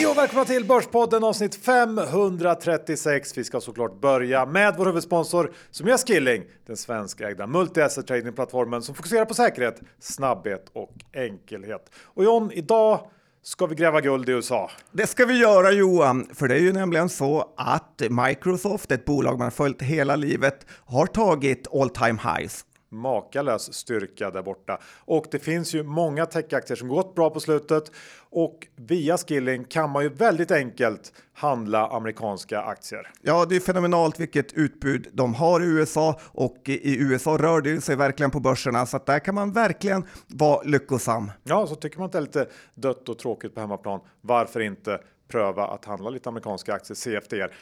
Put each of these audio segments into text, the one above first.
Hej och välkomna till Börspodden avsnitt 536. Vi ska såklart börja med vår huvudsponsor som är Skilling, den svenskägda multi-asset trading-plattformen som fokuserar på säkerhet, snabbhet och enkelhet. Och John, idag ska vi gräva guld i USA. Det ska vi göra Johan, för det är ju nämligen så att Microsoft, ett bolag man har följt hela livet, har tagit all time highs makalös styrka där borta. Och det finns ju många techaktier som gått bra på slutet och via Skilling kan man ju väldigt enkelt handla amerikanska aktier. Ja, det är fenomenalt vilket utbud de har i USA och i USA rör det sig verkligen på börserna så att där kan man verkligen vara lyckosam. Ja, så tycker man att det är lite dött och tråkigt på hemmaplan. Varför inte pröva att handla lite amerikanska aktier CFDR?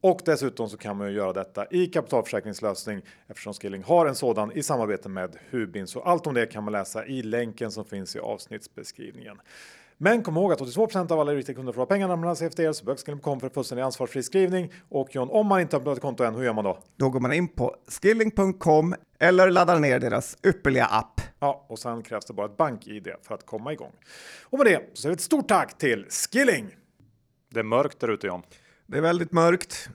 Och dessutom så kan man ju göra detta i kapitalförsäkringslösning eftersom Skilling har en sådan i samarbete med Hubin. Så allt om det kan man läsa i länken som finns i avsnittsbeskrivningen. Men kom ihåg att 82% av alla riktiga kunder får ha pengarna mellan CFDR så böckskilling.com för fullständig ansvarsfri skrivning. Och John, om man inte har öppnat ett konto än, hur gör man då? Då går man in på skilling.com eller laddar ner deras ypperliga app. Ja, och sen krävs det bara ett bank-id för att komma igång. Och med det så säger vi ett stort tack till Skilling! Det är mörkt där ute John. Det är väldigt mörkt.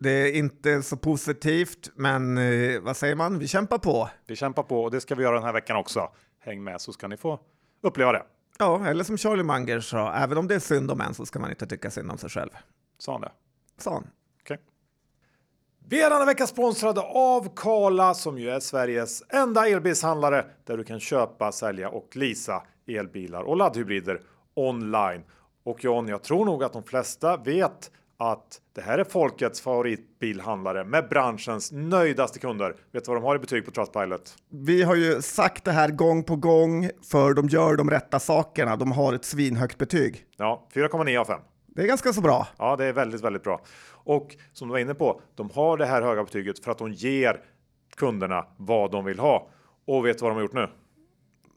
Det är inte så positivt, men eh, vad säger man? Vi kämpar på. Vi kämpar på och det ska vi göra den här veckan också. Häng med så ska ni få uppleva det. Ja, eller som Charlie Munger sa, även om det är synd om en så ska man inte tycka synd om sig själv. Sa han det? Sa han. Okej. Okay. Vi är denna vecka sponsrade av Kala som ju är Sveriges enda elbilshandlare där du kan köpa, sälja och leasa elbilar och laddhybrider online. Och John, jag tror nog att de flesta vet att det här är folkets favoritbilhandlare med branschens nöjdaste kunder. Vet du vad de har i betyg på Trustpilot? Vi har ju sagt det här gång på gång för de gör de rätta sakerna. De har ett svinhögt betyg. Ja, 4,9 av 5. Det är ganska så bra. Ja, det är väldigt, väldigt bra. Och som du var inne på, de har det här höga betyget för att de ger kunderna vad de vill ha. Och vet du vad de har gjort nu?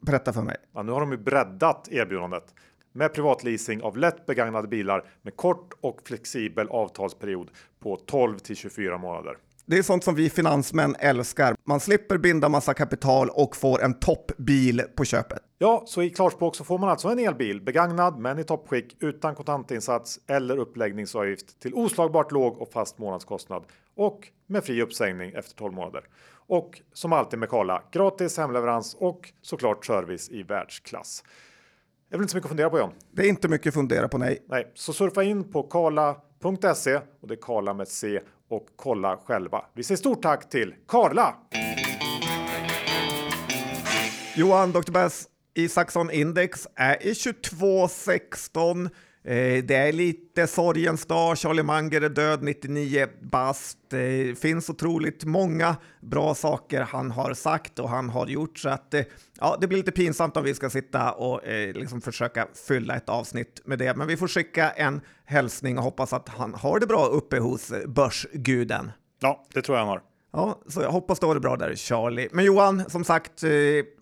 Berätta för mig. Ja, nu har de ju breddat erbjudandet med privatleasing av lätt begagnade bilar med kort och flexibel avtalsperiod på 12 till 24 månader. Det är sånt som vi finansmän älskar. Man slipper binda massa kapital och får en toppbil på köpet. Ja, så i klarspråk så får man alltså en elbil begagnad men i toppskick utan kontantinsats eller uppläggningsavgift till oslagbart låg och fast månadskostnad och med fri uppsägning efter 12 månader. Och som alltid med Karla, gratis hemleverans och såklart service i världsklass. Är väl inte så mycket att fundera på John? Det är inte mycket att fundera på nej. Nej, så surfa in på karla.se och det är Karla med C och kolla själva. Vi säger stort tack till Karla! Johan Dr. Bass Isaksson Index är i 2216 Eh, det är lite sorgens dag. Charlie Munger är död 99 bast. Det finns otroligt många bra saker han har sagt och han har gjort så att eh, ja, det blir lite pinsamt om vi ska sitta och eh, liksom försöka fylla ett avsnitt med det. Men vi får skicka en hälsning och hoppas att han har det bra uppe hos börsguden. Ja, det tror jag han har. Ja, så jag hoppas du har det bra där Charlie. Men Johan, som sagt,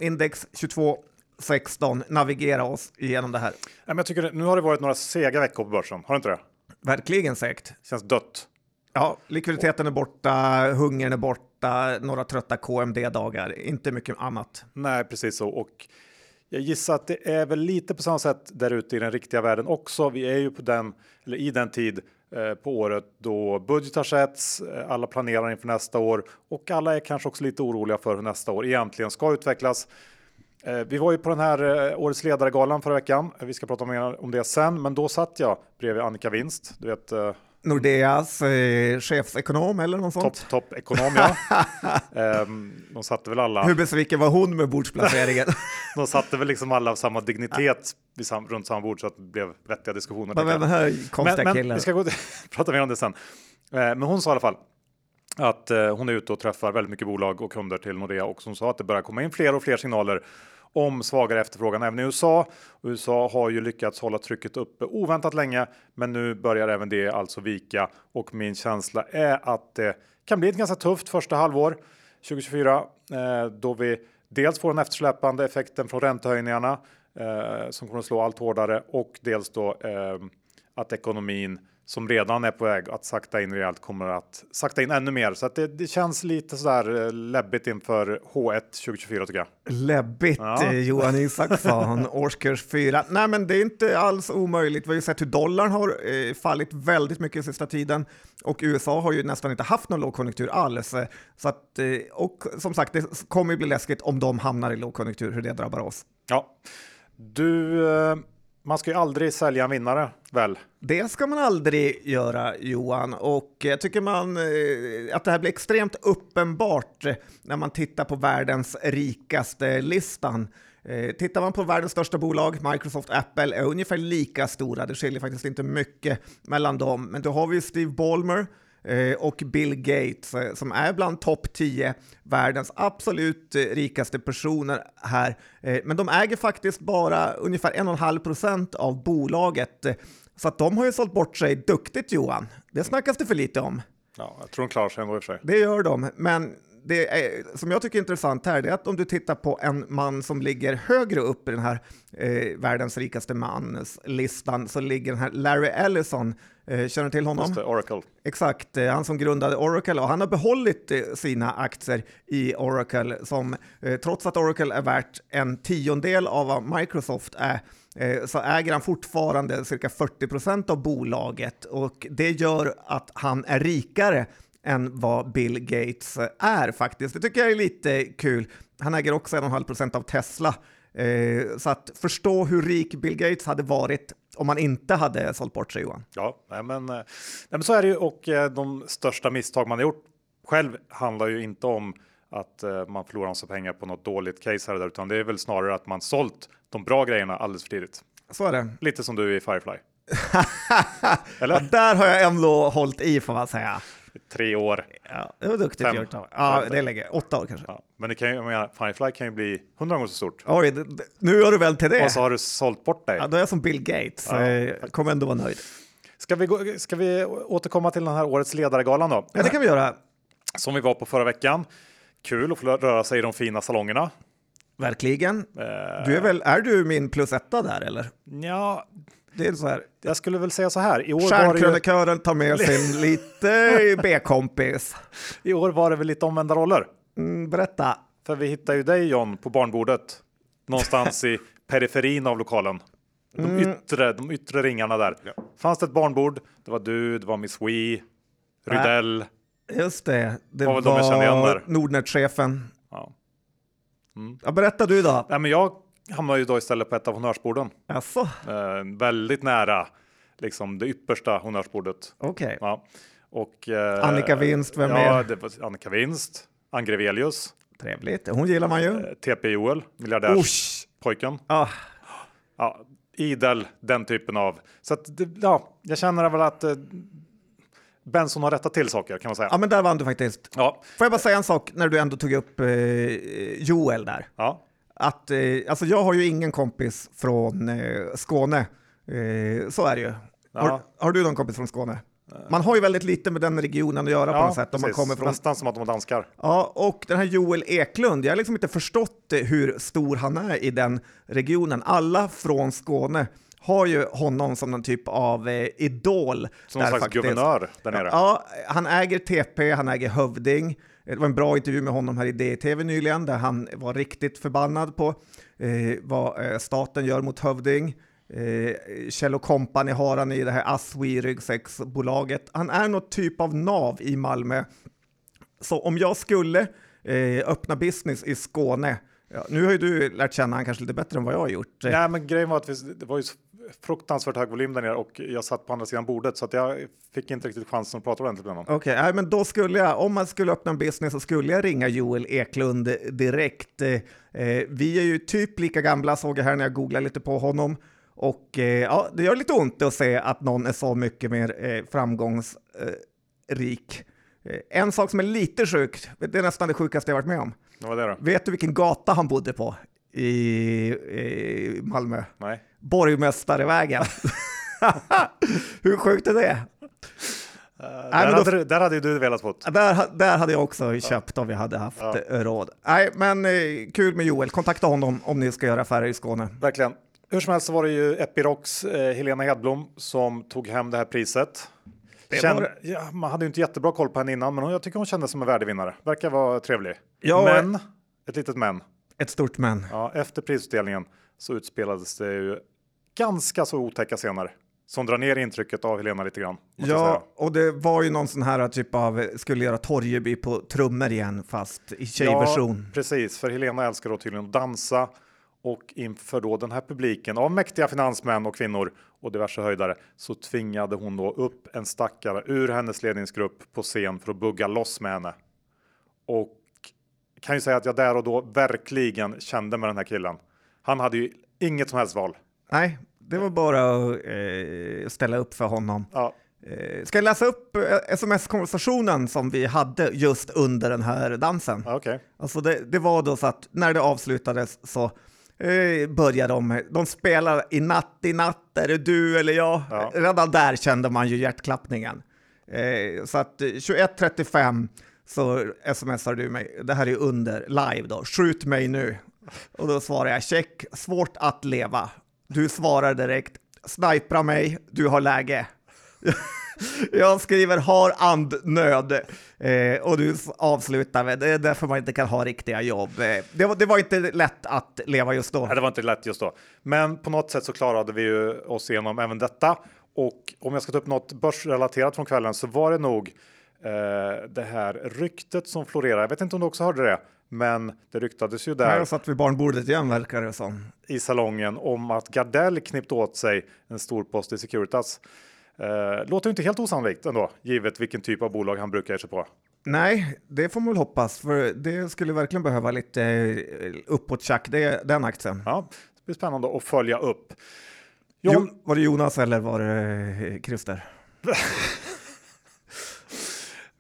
index 22 16 navigera oss igenom det här. Men jag tycker nu har det varit några sega veckor på börsen, har det inte det? Verkligen segt. Känns dött. Ja, likviditeten är borta, hungern är borta, några trötta KMD-dagar, inte mycket annat. Nej, precis så. Och jag gissar att det är väl lite på samma sätt där ute i den riktiga världen också. Vi är ju på den, eller i den tid eh, på året då budgetar sätts, eh, alla planerar inför nästa år och alla är kanske också lite oroliga för hur nästa år egentligen ska utvecklas. Eh, vi var ju på den här eh, årets ledargalan förra veckan. Vi ska prata mer om det sen, men då satt jag bredvid Annika Winst. Du vet, eh, Nordeas eh, chefsekonom eller något sånt? Topp top ja. ehm, de satte väl alla... Hur besviken var hon med bordsplaceringen? de satte väl liksom alla av samma dignitet sam runt samma bord så att det blev vettiga diskussioner. Men den här men. Men vi ska gå prata mer om det sen. Eh, men hon sa i alla fall att eh, hon är ute och träffar väldigt mycket bolag och kunder till Nordea och som sa att det börjar komma in fler och fler signaler om svagare efterfrågan även i USA. USA har ju lyckats hålla trycket uppe oväntat länge, men nu börjar även det alltså vika och min känsla är att det kan bli ett ganska tufft första halvår 2024 eh, då vi dels får den eftersläpande effekten från räntehöjningarna eh, som kommer att slå allt hårdare och dels då eh, att ekonomin som redan är på väg att sakta in rejält kommer att sakta in ännu mer. Så att det, det känns lite sådär eh, läbbigt inför H1 2024 tycker jag. Läbbigt Ja. eh, Johan Isaksson, årskurs 4. Nej men det är inte alls omöjligt. Vi har ju sett hur dollarn har eh, fallit väldigt mycket sista tiden och USA har ju nästan inte haft någon lågkonjunktur alls. Så att, eh, och som sagt, det kommer ju bli läskigt om de hamnar i lågkonjunktur, hur det drabbar oss. Ja, du, eh, man ska ju aldrig sälja en vinnare väl? Det ska man aldrig göra Johan och jag tycker man eh, att det här blir extremt uppenbart eh, när man tittar på världens rikaste listan. Eh, tittar man på världens största bolag, Microsoft Apple, är ungefär lika stora. Det skiljer faktiskt inte mycket mellan dem. Men då har vi Steve Ballmer och Bill Gates eh, som är bland topp 10 världens absolut eh, rikaste personer här. Eh, Men de äger faktiskt bara ungefär 1,5 procent av bolaget. Eh, Så att de har ju sålt bort sig duktigt Johan. Det snackas det för lite om. Ja, jag tror de klarar sig ändå i och för sig. Det gör de, men det är, som jag tycker är intressant här är att om du tittar på en man som ligger högre upp i den här eh, världens rikaste mans listan så ligger den här Larry Ellison. Eh, känner du till honom? Just det, Oracle. Exakt, eh, han som grundade Oracle och han har behållit eh, sina aktier i Oracle som trots att Oracle är värt en tiondel av vad Microsoft är så äger han fortfarande cirka 40 procent av bolaget och det gör att han är rikare än vad Bill Gates är faktiskt. Det tycker jag är lite kul. Han äger också 1,5 procent av Tesla. Eh, Så att förstå hur rik Bill Gates hade varit om han inte hade sålt bort sig Johan. Ja, nej, men, eh, nej, men så är det ju och eh, de största misstag man har gjort själv handlar ju inte om att man förlorar massa pengar på något dåligt case här och där, utan det är väl snarare att man sålt de bra grejerna alldeles för tidigt. Så är det. Lite som du i Firefly. ja, där har jag ändå hållit i får man säga. Tre år. Ja, det var duktigt Fem. gjort. av- Ja, Fem. det är länge. Åtta år kanske. Ja, men det kan ju, jag menar, Firefly kan ju bli hundra gånger så stort. Oj, det, det, nu är du väl till det? Och så har du sålt bort dig. Ja, då är jag som Bill Gates. Ja, Ja, kommer ändå vara nöjd. Ska vi, gå, ska vi återkomma till den här årets ledargalan då? Ja, det kan vi göra. Som vi var på förra veckan. Kul att få röra sig i de fina salongerna. Verkligen. Eh, Du är väl, är du min plus etta där eller? Ja, Det är så här. jag skulle väl säga så här. I år, var det, ju, Stjärnkrönikören tar med sin lite B-kompis. I år var det väl lite omvända roller. Mm, berätta. För vi hittade ju dig John på barnbordet. Någonstans i periferin av lokalen. De, Mm. yttre, de yttre ringarna där. Fanns det ett barnbord. Det var du, det var Miss Wee, Rydell. Just det, det Var var. Nordnet-chefen. Ja. Ja, berätta du då. Nej, men jag hamnade ju då istället på ett av honnörsborden. Alltså, Eh, väldigt nära liksom det yppersta honnörsbordet. okej. Ja. Och, eh, Annika Winst, vem ja, mer? det var Annika Winst, Ann Grevelius, Trevligt. Hon gillar man ju. eh, TP Joel, miljardärspojken. Ah, Ja, idel, den typen av. Så att, ja, jag känner väl att eh, Benson har rättat till saker kan man säga. ja, men där vann du faktiskt. Ja, Får jag bara säga en sak när du ändå tog upp eh, Joel där? ja, Att, eh, alltså jag har ju ingen kompis från eh, Skåne. Eh, så är det ju. Har, har du någon kompis från Skåne? Man har ju väldigt lite med den regionen att göra på ja något sätt. Om man kommer från... Nästan som att de var danskar. Ja, och den här Joel Eklund, jag har liksom inte förstått eh, hur stor han är i den regionen. Alla från Skåne har ju honom som någon typ av eh, idol. Som någon slags guvernör där nere. Ja, han äger TP, han äger Hövding. Eh, det var en bra intervju med honom här i DTV nyligen där han var riktigt förbannad på eh, vad eh, staten gör mot Hövding. Eh, Kjell Company har han i det här Aswi ryggsäcksbolaget. Han är något typ av nav i Malmö. Så om jag skulle eh, öppna business i Skåne, ja, nu har ju du lärt känna han kanske lite bättre än vad jag har gjort. Nej, men grejen var att vi, det var ju fruktansvärt hög volym där nere och jag satt på andra sidan bordet så att jag fick inte riktigt chansen att prata ordentligt med honom. Okej, nej, men då skulle jag, om man skulle öppna en business så skulle jag ringa Joel Eklund direkt. Eh, vi är ju typ lika gamla såg jag här när jag googlade lite på honom. Och eh, ja, det gör lite ont att se att någon är så mycket mer eh, framgångsrik. Eh, en sak som är lite sjukt, det är nästan det sjukaste jag varit med om. Vad var det då? Vet du vilken gata han bodde på i, i Malmö? Nej. Borgmästarevägen. Hur sjukt är det? Uh, där, då- hade, du- där hade du velat fått. Där, där hade jag också köpt om vi hade haft Ja. råd. Nej, men eh, kul med Joel. Kontakta honom om ni ska göra affärer i Skåne. Verkligen. Hur som helst så var det ju Epirocs eh, Helena Hedblom som tog hem det här priset. Känn, ja, man hade ju inte jättebra koll på henne innan, men jag tycker hon kändes som en värdig vinnare. Verkar vara trevlig. Ja, men, ett litet men. Ett stort men. Ja, efter prisutdelningen så utspelades det ju ganska så otäcka scener som drar ner intrycket av Helena lite grann. Ja, och det var ju någon sån här typ av, skulle göra Torgeby på trummor igen, fast i tjejversion. Ja, precis, för Helena älskar då tydligen att dansa och inför då den här publiken av mäktiga finansmän och kvinnor och diverse höjdare så tvingade hon då upp en stackare ur hennes ledningsgrupp på scen för att bugga loss med henne. Och kan ju säga att jag där och då verkligen kände med den här killen. Han hade ju inget som helst val. Nej, det var bara att eh, ställa upp för honom. Ja. Eh, ska jag läsa upp eh, sms-konversationen som vi hade just under den här dansen? Okay. Alltså det, det var då så att när det avslutades så eh, började de, de spela i natt i natt, är det du eller jag? Ja. Redan där kände man ju hjärtklappningen. Eh, så att 21.35 så smsar du mig, det här är under live då, skjut mig nu. Och då svarar jag check, svårt att leva. Du svarar direkt, snipra mig, du har läge. Jag skriver har andnöd eh, och du avslutar med det är därför man inte kan ha riktiga jobb. Eh, det, var, det var inte lätt att leva just då. Nej, det var inte lätt just då. Men på något sätt så klarade vi ju oss igenom även detta. Och om jag ska ta upp något börsrelaterat från kvällen så var det nog det här ryktet som florerar. Jag vet inte om du också hörde det, men det ryktades ju där. Jag satt vid barnbordet igen verkar det som. I salongen om att Gardell knippt åt sig en stor post i Securitas. Eh, låter inte helt osannolikt ändå, givet vilken typ av bolag han brukar ge sig på. Nej, det får man väl hoppas, för det skulle verkligen behöva lite eh, uppåt det, den aktien. Ja, det blir spännande att följa upp. John... var det Jonas eller var det eh, Christer?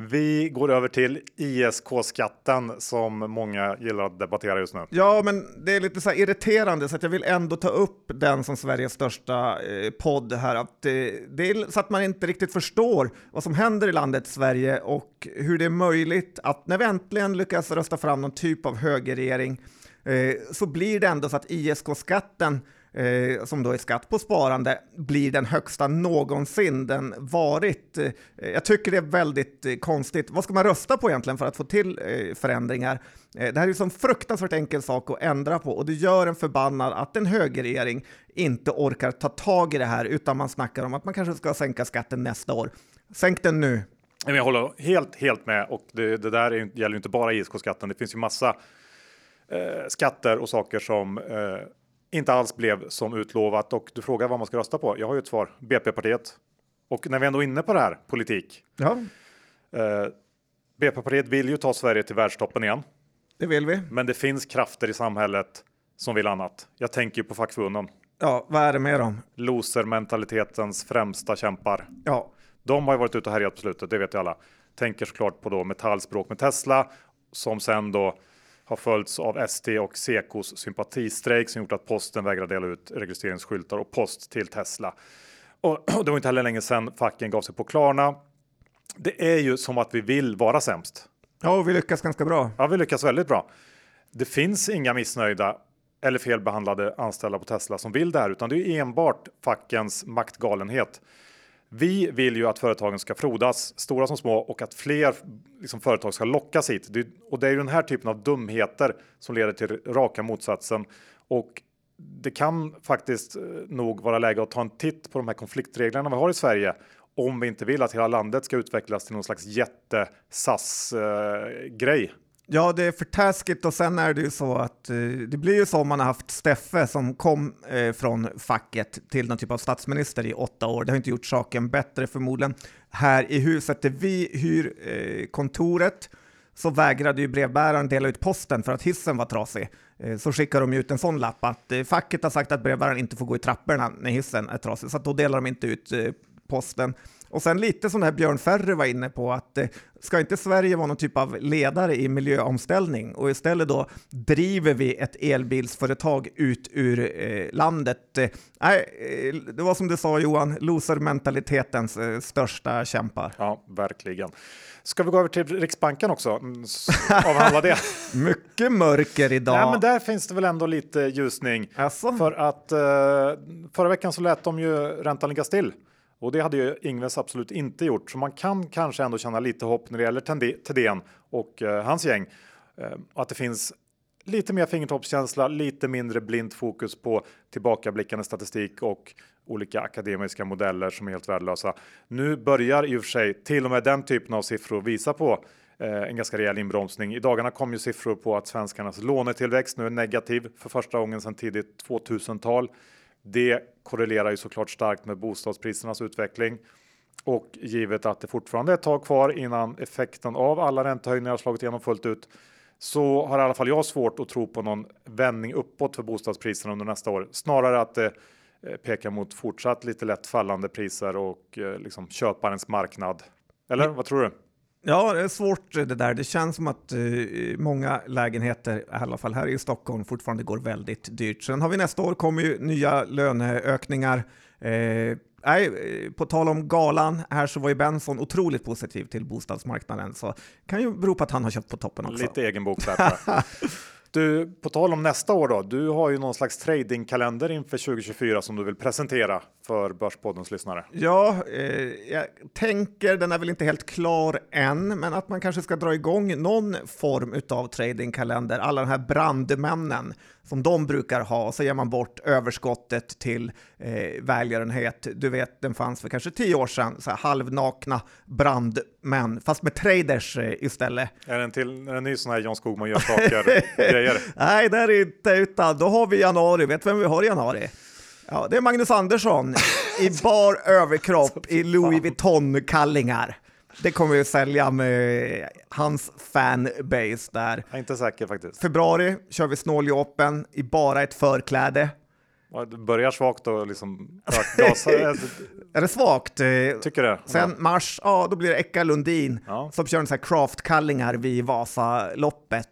Vi går över till ISK-skatten som många gillar att debattera just nu. Ja, men det är lite så irriterande så att jag vill ändå ta upp den som Sveriges största eh, podd här. Att, eh, det är så att man inte riktigt förstår vad som händer i landet Sverige och hur det är möjligt att när vi äntligen lyckas rösta fram någon typ av högerregering eh, så blir det ändå så att ISK-skatten eh, som då är skatt på sparande, blir den högsta någonsin den varit. Eh, jag tycker det är väldigt eh, konstigt. Vad ska man rösta på egentligen för att få till eh, förändringar? Eh, det här är ju en fruktansvärt enkel sak att ändra på och det gör en förbannad att en högerregering inte orkar ta tag i det här utan man snackar om att man kanske ska sänka skatten nästa år. Sänk den nu. Jag håller helt, helt med och det, det där är, gäller inte bara ISK-skatten. Det finns ju massa eh, skatter och saker som eh, inte alls blev som utlovat och du frågar vad man ska rösta på. Jag har ju ett svar. BP-partiet. Och när vi ändå är inne på det här politik. Ja. Eh, BP-partiet vill ju ta Sverige till världstoppen igen. Det vill vi. Men det finns krafter i samhället som vill annat. Jag tänker ju på fackförbunden. Ja, vad är det med dem? Loser-mentalitetens främsta kämpar. Ja. De har ju varit ute och härjat på slutet, det vet ju alla. Tänker såklart på då metallspråk med Tesla som sen då har följts av ST och Sekos sympatistrejk som gjort att posten vägrar dela ut registreringsskyltar och post till Tesla. Och det var inte heller länge sedan facken gav sig på Klarna. Det är ju som att vi vill vara sämst. Ja, och vi lyckas ganska bra. Ja, vi lyckas väldigt bra. Det finns inga missnöjda eller felbehandlade anställda på Tesla som vill det här, utan det är enbart fackens maktgalenhet vi vill ju att företagen ska frodas, stora som små, och att fler liksom, företag ska lockas hit. Det, och det är ju den här typen av dumheter som leder till raka motsatsen. Och det kan faktiskt eh, nog vara läge att ta en titt på de här konfliktreglerna vi har i Sverige om vi inte vill att hela landet ska utvecklas till någon slags jätte SAS eh, grej. Ja, det är för taskigt och sen är det ju så att eh, det blir ju så om man har haft Steffe som kom eh, från facket till någon typ av statsminister i åtta år. Det har inte gjort saken bättre förmodligen. Här i huset där vi hyr eh, kontoret så vägrade ju brevbäraren dela ut posten för att hissen var trasig. Eh, så skickar de ut en sån lapp att eh, facket har sagt att brevbäraren inte får gå i trapporna när hissen är trasig, så då delar de inte ut eh, posten. Och sen lite som det här Björn Ferry var inne på, att eh, ska inte Sverige vara någon typ av ledare i miljöomställning och istället då driver vi ett elbilsföretag ut ur eh, landet. Eh, eh, det var som du sa Johan, loser-mentalitetens eh, största kämpar. Ja, verkligen. Ska vi gå över till Riksbanken också? Mm, avhandla det. Mycket mörker idag. Nej, men där finns det väl ändå lite ljusning. Alltså? För att eh, förra veckan så lät de ju räntan ligga still och det hade ju Ingves absolut inte gjort. Så man kan kanske ändå känna lite hopp när det gäller Thedéen och eh, hans gäng. Eh, att det finns lite mer fingertoppskänsla, lite mindre blint fokus på tillbakablickande statistik och olika akademiska modeller som är helt värdelösa. Nu börjar i och för sig till och med den typen av siffror visa på eh, en ganska rejäl inbromsning. I dagarna kom ju siffror på att svenskarnas lånetillväxt nu är negativ för första gången sedan tidigt 2000-tal. Det korrelerar ju såklart starkt med bostadsprisernas utveckling. Och givet att det fortfarande är ett tag kvar innan effekten av alla räntehöjningar slagit igenom fullt ut så har i alla fall jag svårt att tro på någon vändning uppåt för bostadspriserna under nästa år. Snarare att det eh, pekar mot fortsatt lite lätt fallande priser och eh, liksom köparens marknad. Eller vad tror du? Ja, det är svårt det där. Det känns som att uh, många lägenheter, i alla fall här i Stockholm, fortfarande går väldigt dyrt. Sen har vi nästa år kommer ju nya löneökningar. Uh, Nej, på tal om galan här så var ju Benson otroligt positiv till bostadsmarknaden, så kan ju bero på att han har köpt på toppen också. Lite egen bok där. Du, på tal om nästa år då. Du har ju någon slags tradingkalender inför 2024 som du vill presentera för Börspoddens lyssnare. Ja, eh, jag tänker, den är väl inte helt klar än, men att man kanske ska dra igång någon form av tradingkalender. Alla de här brandmännen som de brukar ha, så ger man bort överskottet till eh, välgörenhet. Du vet, den fanns för kanske tio år sedan, så här halvnakna brandmän, fast med traders eh, istället. Är det en, till, det en ny sån här Jan Skogman gör saker-grejer? Nej, det är inte, utan då har vi januari. Vet du vem vi har i januari? Ja, det är Magnus Andersson i bar överkropp i Louis Vuitton-kallingar. Det kommer vi att sälja med hans fanbase där. Jag är inte säker faktiskt. Februari kör vi Snåljo Open i bara ett förkläde. Det börjar svagt och liksom gasa. är det svagt? Tycker det. Sen mars, ja då blir det Eka Lundin ja. som kör en sån här craftkallingar vid Vasaloppet.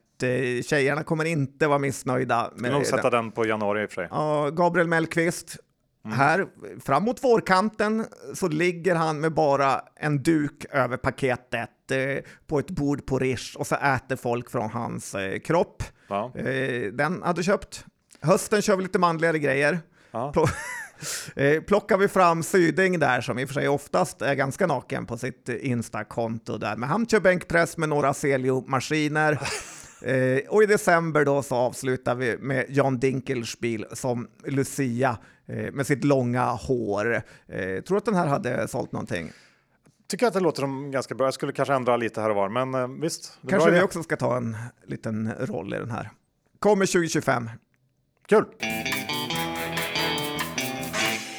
Tjejerna kommer inte vara missnöjda. Med nog sätta den. den på januari i och för sig. Ja, Gabriel Mellqvist Mm. Här framåt vårkanten så ligger han med bara en duk över paketet eh, på ett bord på Rish och så äter folk från hans eh, kropp. Ja. Eh, den hade köpt. Hösten kör vi lite manligare grejer. Ja. Eh, plockar vi fram Syding där som i och för sig oftast är ganska naken på sitt Insta-konto där. Men han kör bänkpress med några Celio-maskiner. Eh, och i december då så avslutar vi med John Dinkelspiel som Lucia eh, med sitt långa hår. Eh, tror att den här hade sålt någonting? Tycker att det låter som ganska bra. Jag skulle kanske ändra lite här och var, men eh, visst. Kanske vi också ska ta en liten roll i den här. Kommer 2025. Kul!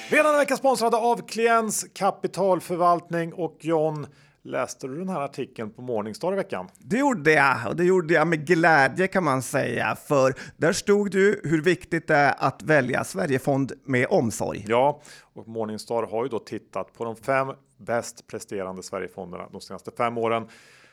Redan en vecka sponsrade av Kliens kapitalförvaltning och John Läste du den här artikeln på Morningstar i veckan? Det gjorde jag och det gjorde jag med glädje kan man säga, för där stod det hur viktigt det är att välja Sverigefond med omsorg. Ja, och Morningstar har ju då tittat på de fem bäst presterande Sverigefonderna de senaste fem åren.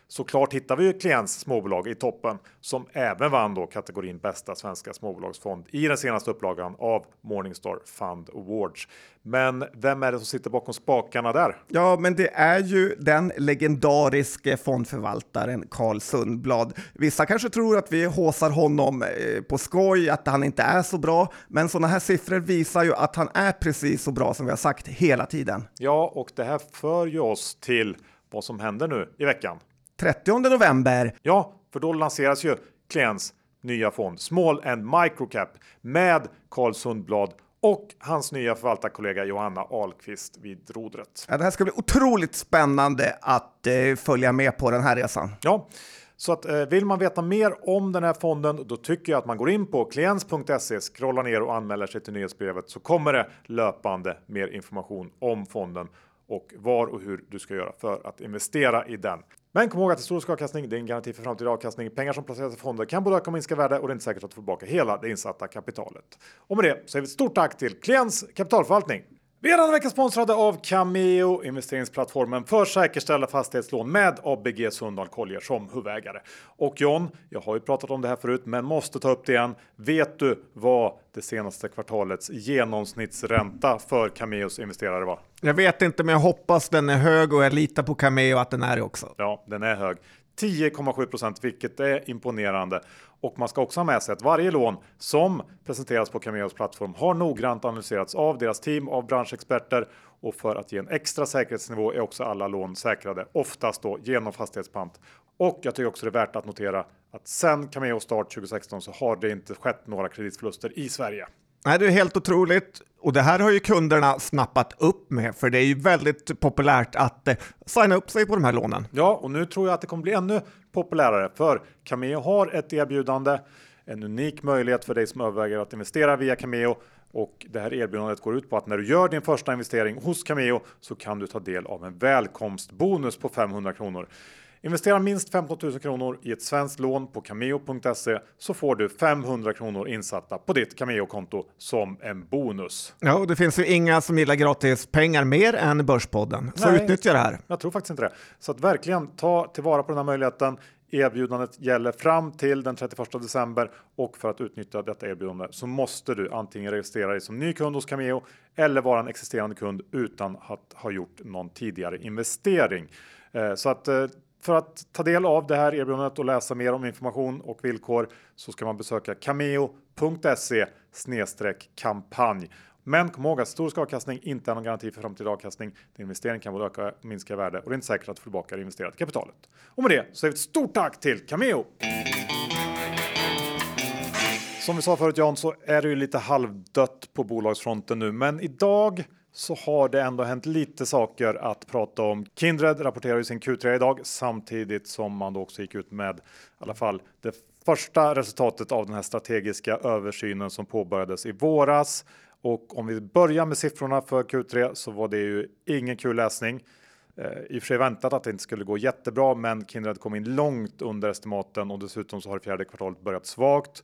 Såklart hittar vi ju Klients småbolag i toppen som även vann då kategorin bästa svenska småbolagsfond i den senaste upplagan av Morningstar Fund Awards. Men vem är det som sitter bakom spakarna där? Ja, men det är ju den legendariske fondförvaltaren Carl Sundblad. Vissa kanske tror att vi håsar honom eh, på skoj, att han inte är så bra, men sådana här siffror visar ju att han är precis så bra som vi har sagt hela tiden. Ja, och det här för ju oss till vad som händer nu i veckan. 30 november. Ja, för då lanseras ju Klients nya fond Small and Microcap med Carl Sundblad och hans nya förvaltarkollega Johanna Ahlqvist vid rodret. Ja, det här ska bli otroligt spännande att eh, följa med på den här resan. Ja, så att eh, vill man veta mer om den här fonden, då tycker jag att man går in på kliens.se, scrollar ner och anmäler sig till nyhetsbrevet så kommer det löpande mer information om fonden och var och hur du ska göra för att investera i den. Men kom ihåg att historisk avkastning det är en garanti för framtida avkastning. Pengar som placeras i fonder kan både öka och minska värde och det är inte säkert att du får tillbaka hela det insatta kapitalet. Och med det säger vi ett stort tack till Klients kapitalförvaltning. Vi är denna vecka sponsrade av Cameo, investeringsplattformen för säkerställda fastighetslån med ABG Sundal Collier som huvudägare. Och John, jag har ju pratat om det här förut, men måste ta upp det igen. Vet du vad det senaste kvartalets genomsnittsränta för Cameos investerare var? Jag vet inte, men jag hoppas den är hög och jag litar på Cameo att den är det också. Ja, den är hög. 10,7 procent, vilket är imponerande. Och man ska också ha med sig att varje lån som presenteras på Cameos plattform har noggrant analyserats av deras team av branschexperter och för att ge en extra säkerhetsnivå är också alla lån säkrade, oftast då genom fastighetspant. Och jag tycker också det är värt att notera att sen Cameo start 2016 så har det inte skett några kreditförluster i Sverige. Nej, det är helt otroligt. Och det här har ju kunderna snappat upp med, för det är ju väldigt populärt att eh, signa upp sig på de här lånen. Ja, och nu tror jag att det kommer bli ännu populärare, för Cameo har ett erbjudande, en unik möjlighet för dig som överväger att investera via Cameo. Och det här erbjudandet går ut på att när du gör din första investering hos Cameo så kan du ta del av en välkomstbonus på 500 kronor. Investera minst 15 000 kronor i ett svenskt lån på cameo.se så får du 500 kronor insatta på ditt Cameo-konto som en bonus. Ja, och det finns ju inga som gillar gratis pengar mer än Börspodden, så Nej. utnyttja det här. Jag tror faktiskt inte det. Så att verkligen ta tillvara på den här möjligheten. Erbjudandet gäller fram till den 31 december och för att utnyttja detta erbjudande så måste du antingen registrera dig som ny kund hos Cameo eller vara en existerande kund utan att ha gjort någon tidigare investering. Eh, Så att eh, för att ta del av det här erbjudandet och läsa mer om information och villkor så ska man besöka cameo.se kampanj. Men kom ihåg att historisk avkastning inte är någon garanti för framtida avkastning. Din investering kan både öka och minska i värde och det är inte säkert att få tillbaka det investerade kapitalet. Och med det så säger vi ett stort tack till Cameo! Som vi sa förut Jan så är det ju lite halvdött på bolagsfronten nu, men idag så har det ändå hänt lite saker att prata om. Kindred rapporterar ju sin Q3 idag samtidigt som man då också gick ut med i alla fall det första resultatet av den här strategiska översynen som påbörjades i våras. Och om vi börjar med siffrorna för Q3 så var det ju ingen kul läsning. Eh, I och för sig väntat att det inte skulle gå jättebra, men Kindred kom in långt under estimaten och dessutom så har det fjärde kvartalet börjat svagt.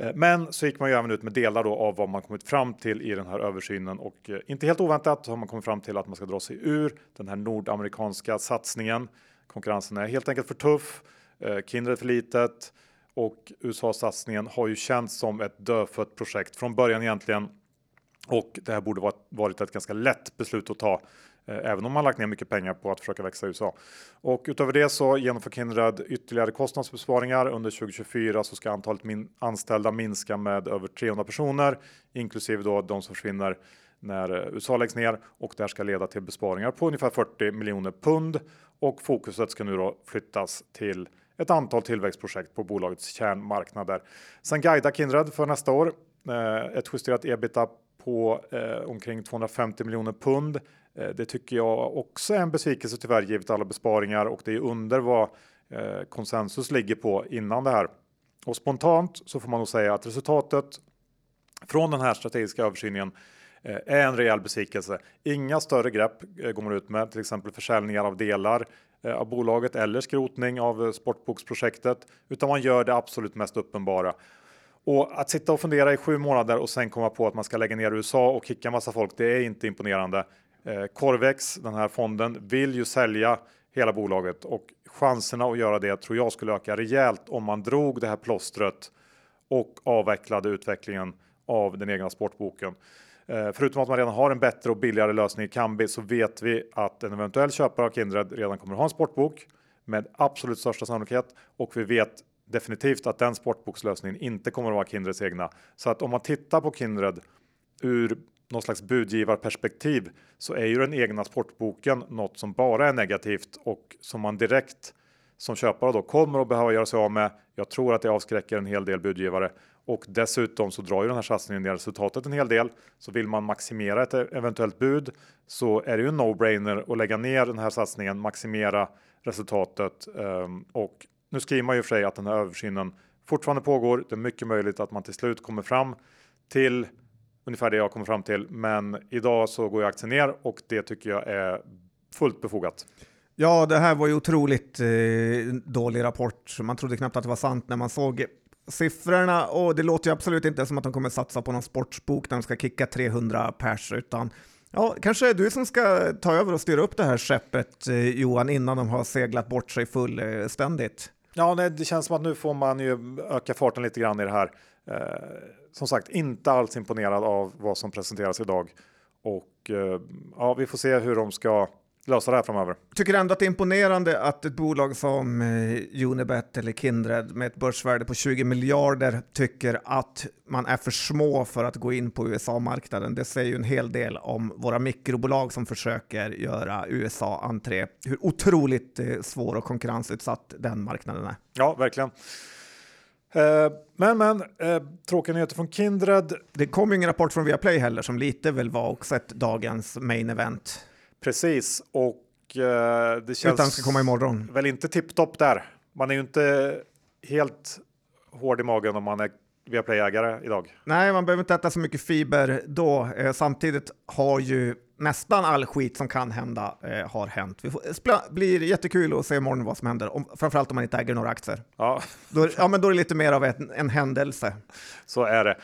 Eh, men så gick man ju även ut med delar då av vad man kommit fram till i den här översynen och eh, inte helt oväntat har man kommit fram till att man ska dra sig ur den här nordamerikanska satsningen. Konkurrensen är helt enkelt för tuff, eh, Kindred för litet och USA-satsningen har ju känts som ett dödfött projekt från början egentligen. Och det här borde varit- ett ganska lätt beslut att ta, Eh, även om man lagt ner mycket pengar på att försöka växa i USA. Och utöver det så genomför Kindred ytterligare kostnadsbesparingar. Under 2024 så ska antalet min anställda minska med över 300 personer, inklusive då de som försvinner när eh, USA läggs ner och det här ska leda till besparingar på ungefär 40 miljoner pund och fokuset ska nu då flyttas till ett antal tillväxtprojekt på bolagets kärnmarknader. Sen guidar Kindred för nästa år eh, ett justerat ebita på eh, omkring 250 miljoner pund. Eh, det tycker jag också är en besvikelse tyvärr givet alla besparingar och det är under vad eh, konsensus ligger på innan det här. Och spontant så får man nog säga att resultatet från den här strategiska översynen eh, är en rejäl besvikelse. Inga större grepp går man ut med, till exempel försäljningar av delar av bolaget eller skrotning av sportboksprojektet, utan man gör det absolut mest uppenbara. Och att sitta och fundera i sju månader och sen komma på att man ska lägga ner USA och kicka massa folk, det är inte imponerande. Eh, Corvex, den här fonden, vill ju sälja hela bolaget och chanserna att göra det tror jag skulle öka rejält om man drog det här plåstret och avvecklade utvecklingen av den egna sportboken. Eh, förutom att man redan har en bättre och billigare lösning i Kambi så vet vi att en eventuell köpare av Kindred redan kommer att ha en sportbok med absolut största sannolikhet och vi vet definitivt att den sportbokslösningen inte kommer att vara Kindreds egna. Så att om man tittar på Kindred ur någon slags budgivarperspektiv så är ju den egna sportboken något som bara är negativt och som man direkt som köpare då kommer att behöva göra sig av med. Jag tror att det avskräcker en hel del budgivare och dessutom så drar ju den här satsningen ner resultatet en hel del. Så vill man maximera ett eventuellt bud så är det ju en no-brainer att lägga ner den här satsningen, maximera resultatet ehm, och nu skriver man ju för sig att den här översynen fortfarande pågår. Det är mycket möjligt att man till slut kommer fram till ungefär det jag kommer fram till. Men idag så går ju aktien ner och det tycker jag är fullt befogat. Ja, det här var ju otroligt eh, dålig rapport. Man trodde knappt att det var sant när man såg siffrorna och det låter ju absolut inte som att de kommer satsa på någon sportsbok när de ska kicka 300 pers, utan ja, kanske är du som ska ta över och styra upp det här skeppet, eh, Johan, innan de har seglat bort sig fullständigt. Ja, nej, det känns som att nu får man ju öka farten lite grann i det här. Eh, som sagt, inte alls imponerad av vad som presenteras idag och eh, ja, vi får se hur de ska lösa det här framöver. Tycker ändå att det är imponerande att ett bolag som eh, Unibet eller Kindred med ett börsvärde på 20 miljarder tycker att man är för små för att gå in på USA-marknaden. Det säger ju en hel del om våra mikrobolag som försöker göra USA-entré. Hur otroligt eh, svår och konkurrensutsatt den marknaden är. Ja, verkligen. Eh, men, men, eh, tråkiga nyheter från Kindred. Det kom ju ingen rapport från Viaplay heller som lite väl var också ett dagens main event. Precis, och eh, det känns Utan ska komma imorgon. väl inte tipptopp där. Man är ju inte helt hård i magen om man är Viaplay-ägare idag. Nej, man behöver inte äta så mycket fiber då. Samtidigt har ju nästan all skit som kan hända eh, har hänt. Det blir jättekul att se imorgon vad som händer, om, framförallt om man inte äger några aktier. Ja, Då, ja, men då är det lite mer av en, en händelse. så är det.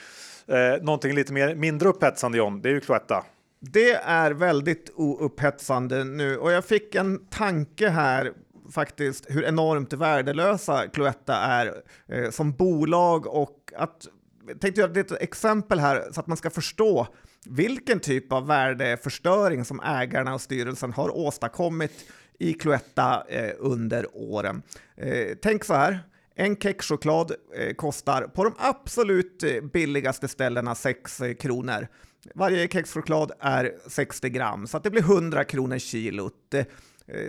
Eh, någonting lite mer, mindre upphetsande John, det är ju Cloetta. Det är väldigt oupphetsande nu och jag fick en tanke här faktiskt hur enormt värdelösa Cloetta är eh, som bolag och att jag tänkte göra ett exempel här så att man ska förstå vilken typ av värdeförstöring som ägarna och styrelsen har åstadkommit i Cloetta eh, under åren. Eh, tänk så här. En kexchoklad eh, kostar på de absolut eh, billigaste ställena 6 eh, kronor. Varje kexchoklad är 60 gram, så att det blir 100 kronor kilot. Eh,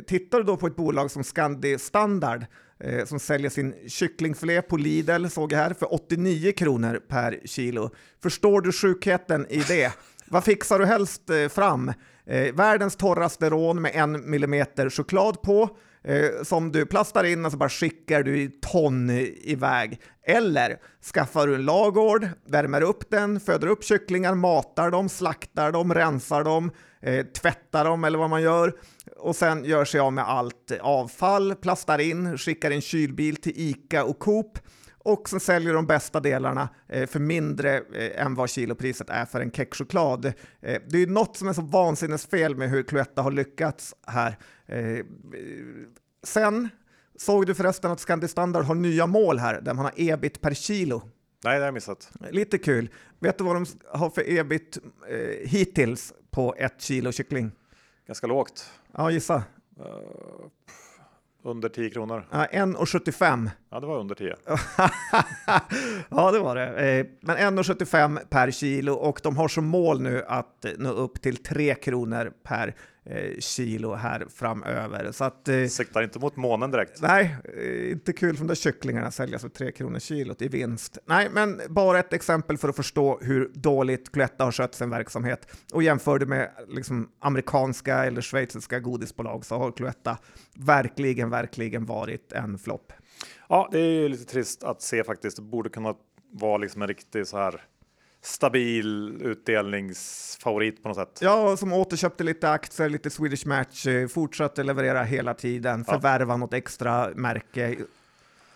Tittar du då på ett bolag som Scandi Standard eh, som säljer sin kycklingfilé på Lidl, såg jag här, för 89 kronor per kilo. Förstår du sjukheten i det? Vad fixar du helst eh, fram? Eh, världens torraste rån med en millimeter choklad på eh, som du plastar in och så bara skickar du i ton iväg. Eller skaffar du en lagård, värmer upp den, föder upp kycklingar, matar dem, slaktar dem, rensar dem, eh, tvättar dem eller vad man gör och sen gör sig av med allt avfall, plastar in, skickar en kylbil till ICA och Coop och sen säljer de bästa delarna eh, för mindre eh, än vad kilopriset är för en kexchoklad. Eh, det är något som är så vansinnesfel med hur Cloetta har lyckats här. Sen såg du förresten att Scandi Standard har nya mål här där man har ebit per kilo. Nej, det har jag missat. Lite kul. Vet du vad de har för ebit eh, hittills på ett kilo kyckling? Ganska lågt. Ja, gissa. Uh, under 10 kronor. Ja, 1,75. Ja, det var under 10. ja, det var det. Eh, men 1,75 per kilo och de har som mål nu att nå upp till 3 kronor per kilo här framöver. Så att, eh, Siktar inte mot månen direkt. Nej, inte kul för de kycklingarna säljas för 3 kronor kilot i vinst. Nej, men bara ett exempel för att förstå hur dåligt Cloetta har skött sin verksamhet. Och jämför det med liksom, amerikanska eller schweiziska godisbolag så har Cloetta verkligen, verkligen varit en flopp. Ja, det är ju lite trist att se faktiskt. Det borde kunna vara liksom en riktig så här stabil utdelningsfavorit på något sätt. Ja, som återköpte lite aktier, lite Swedish Match, fortsatte leverera hela tiden, förvärva ja. något extra märke.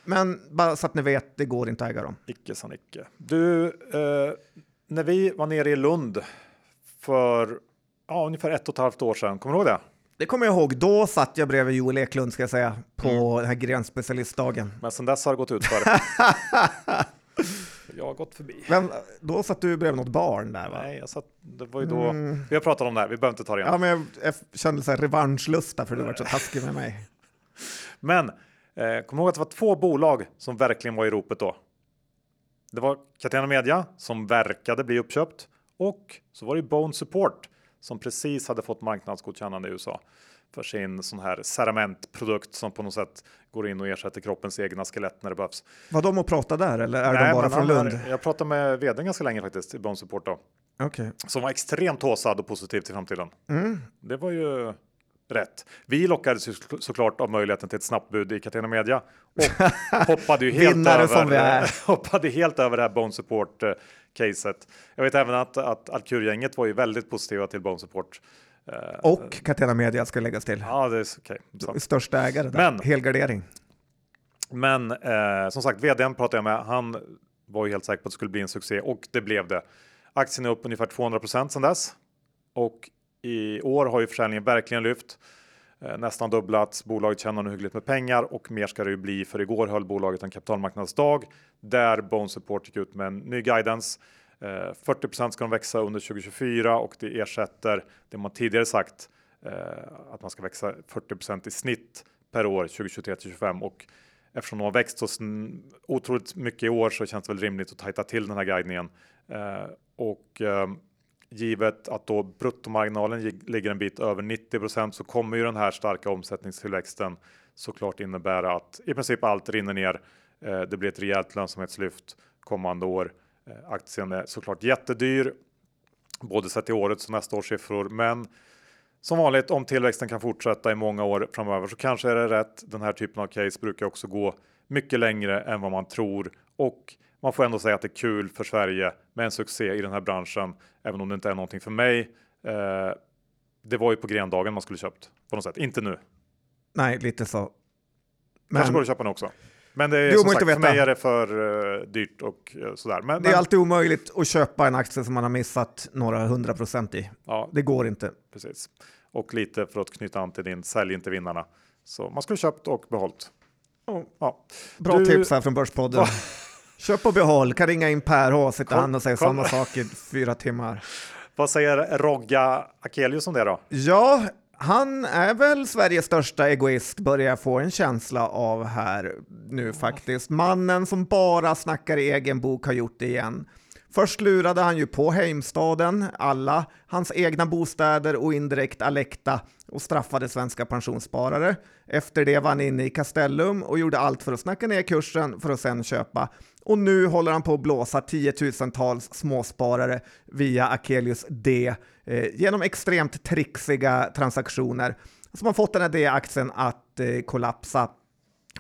Men bara så att ni vet, det går inte att äga dem. Icke sa icke. Du, eh, när vi var nere i Lund för ja, ungefär ett och ett halvt år sedan, kommer du ihåg det? Det kommer jag ihåg. Då satt jag bredvid Joel Eklund ska jag säga på mm. den här grenspecialistdagen. Men sen dess har det gått ut för. jag har gått förbi. Men då satt du bredvid något barn där va? Nej, jag satt, det var ju då. Mm. Vi har pratat om det här, vi behöver inte ta det igen. Ja, men jag, jag kände så här revanschlusta för du var så taskig med mig. Men eh, kom ihåg att det var två bolag som verkligen var i ropet då. Det var Catena Media som verkade bli uppköpt och så var det Bone Support som precis hade fått marknadsgodkännande i USA för sin sån här ceramentprodukt som på något sätt går in och ersätter kroppens egna skelett när det behövs. Var de och pratade där eller är Nej, de bara från Lund? jag pratade med vdn ganska länge faktiskt i Bone Support då. Okay. Som var extremt håsad och positiv till framtiden. Mm. Det var ju rätt. Vi lockades ju såklart av möjligheten till ett snabbt bud i Catena Media och hoppade ju helt över, hoppade helt över det här Bone Support eh, caset. Jag vet även att, att Alkur-gänget var ju väldigt positiva till Bone Support. Eh, och Catena Media ska läggas till. Ja, det är. Okay. Största ägare, där. Men, helgardering. Men eh, som sagt, vdn pratade jag med. Han var ju helt säker på att det skulle bli en succé och det blev det. Aktien är upp ungefär 200 procent sedan dess och i år har ju försäljningen verkligen lyft. Eh, nästan dubblats. Bolaget tjänar nu hyggligt med pengar och mer ska det ju bli för igår höll bolaget en kapitalmarknadsdag där Bone Support gick ut med en ny guidance. 40 eh, ska de växa under 2024 och det ersätter det man tidigare sagt eh, att man ska växa 40% i snitt per år 2023 till 25 och eftersom de har växt så otroligt mycket i år så känns det väl rimligt att tajta till den här guidningen. Eh, och eh, givet att då bruttomarginalen ligger en bit över 90% så kommer ju den här starka omsättningstillväxten såklart innebära att i princip allt rinner ner. Eh, det blir ett rejält lönsamhetslyft kommande år. Eh, aktien är såklart jättedyr, både sett till årets och nästa års siffror, men som vanligt, om tillväxten kan fortsätta i många år framöver så kanske är det rätt. Den här typen av case brukar också gå mycket längre än vad man tror och man får ändå säga att det är kul för Sverige med en succé i den här branschen, även om det inte är någonting för mig. Eh, det var ju på grendagen man skulle köpt på något sätt, inte nu. Nej, lite så. Men... Kanske går att köpa den också. Men det är, som sagt, för mig är det för uh, dyrt och uh, sådär. Men, det är men... alltid omöjligt att köpa en aktie som man har missat några hundra procent i. Ja, det går inte. Precis. Och lite för att knyta an till din sälj inte vinnarna. Så man skulle köpt och behållt. Oh. Ja. Bra du... tips här från Börspodden. Köp och behåll, kan ringa in Per H, sitta han och säga samma sak i fyra timmar. Vad säger Rogga Akelius om det då? Ja, han är väl Sveriges största egoist, börjar jag få en känsla av här nu faktiskt. Mannen som bara snackar i egen bok har gjort det igen. Först lurade han ju på Heimstaden, alla, hans egna bostäder och indirekt Alekta och straffade svenska pensionssparare. Efter det var han inne i Castellum och gjorde allt för att snacka ner kursen för att sen köpa. Och nu håller han på att blåsa tiotusentals småsparare via Akelius D eh, genom extremt trixiga transaktioner som har fått den här D-aktien att eh, kollapsa.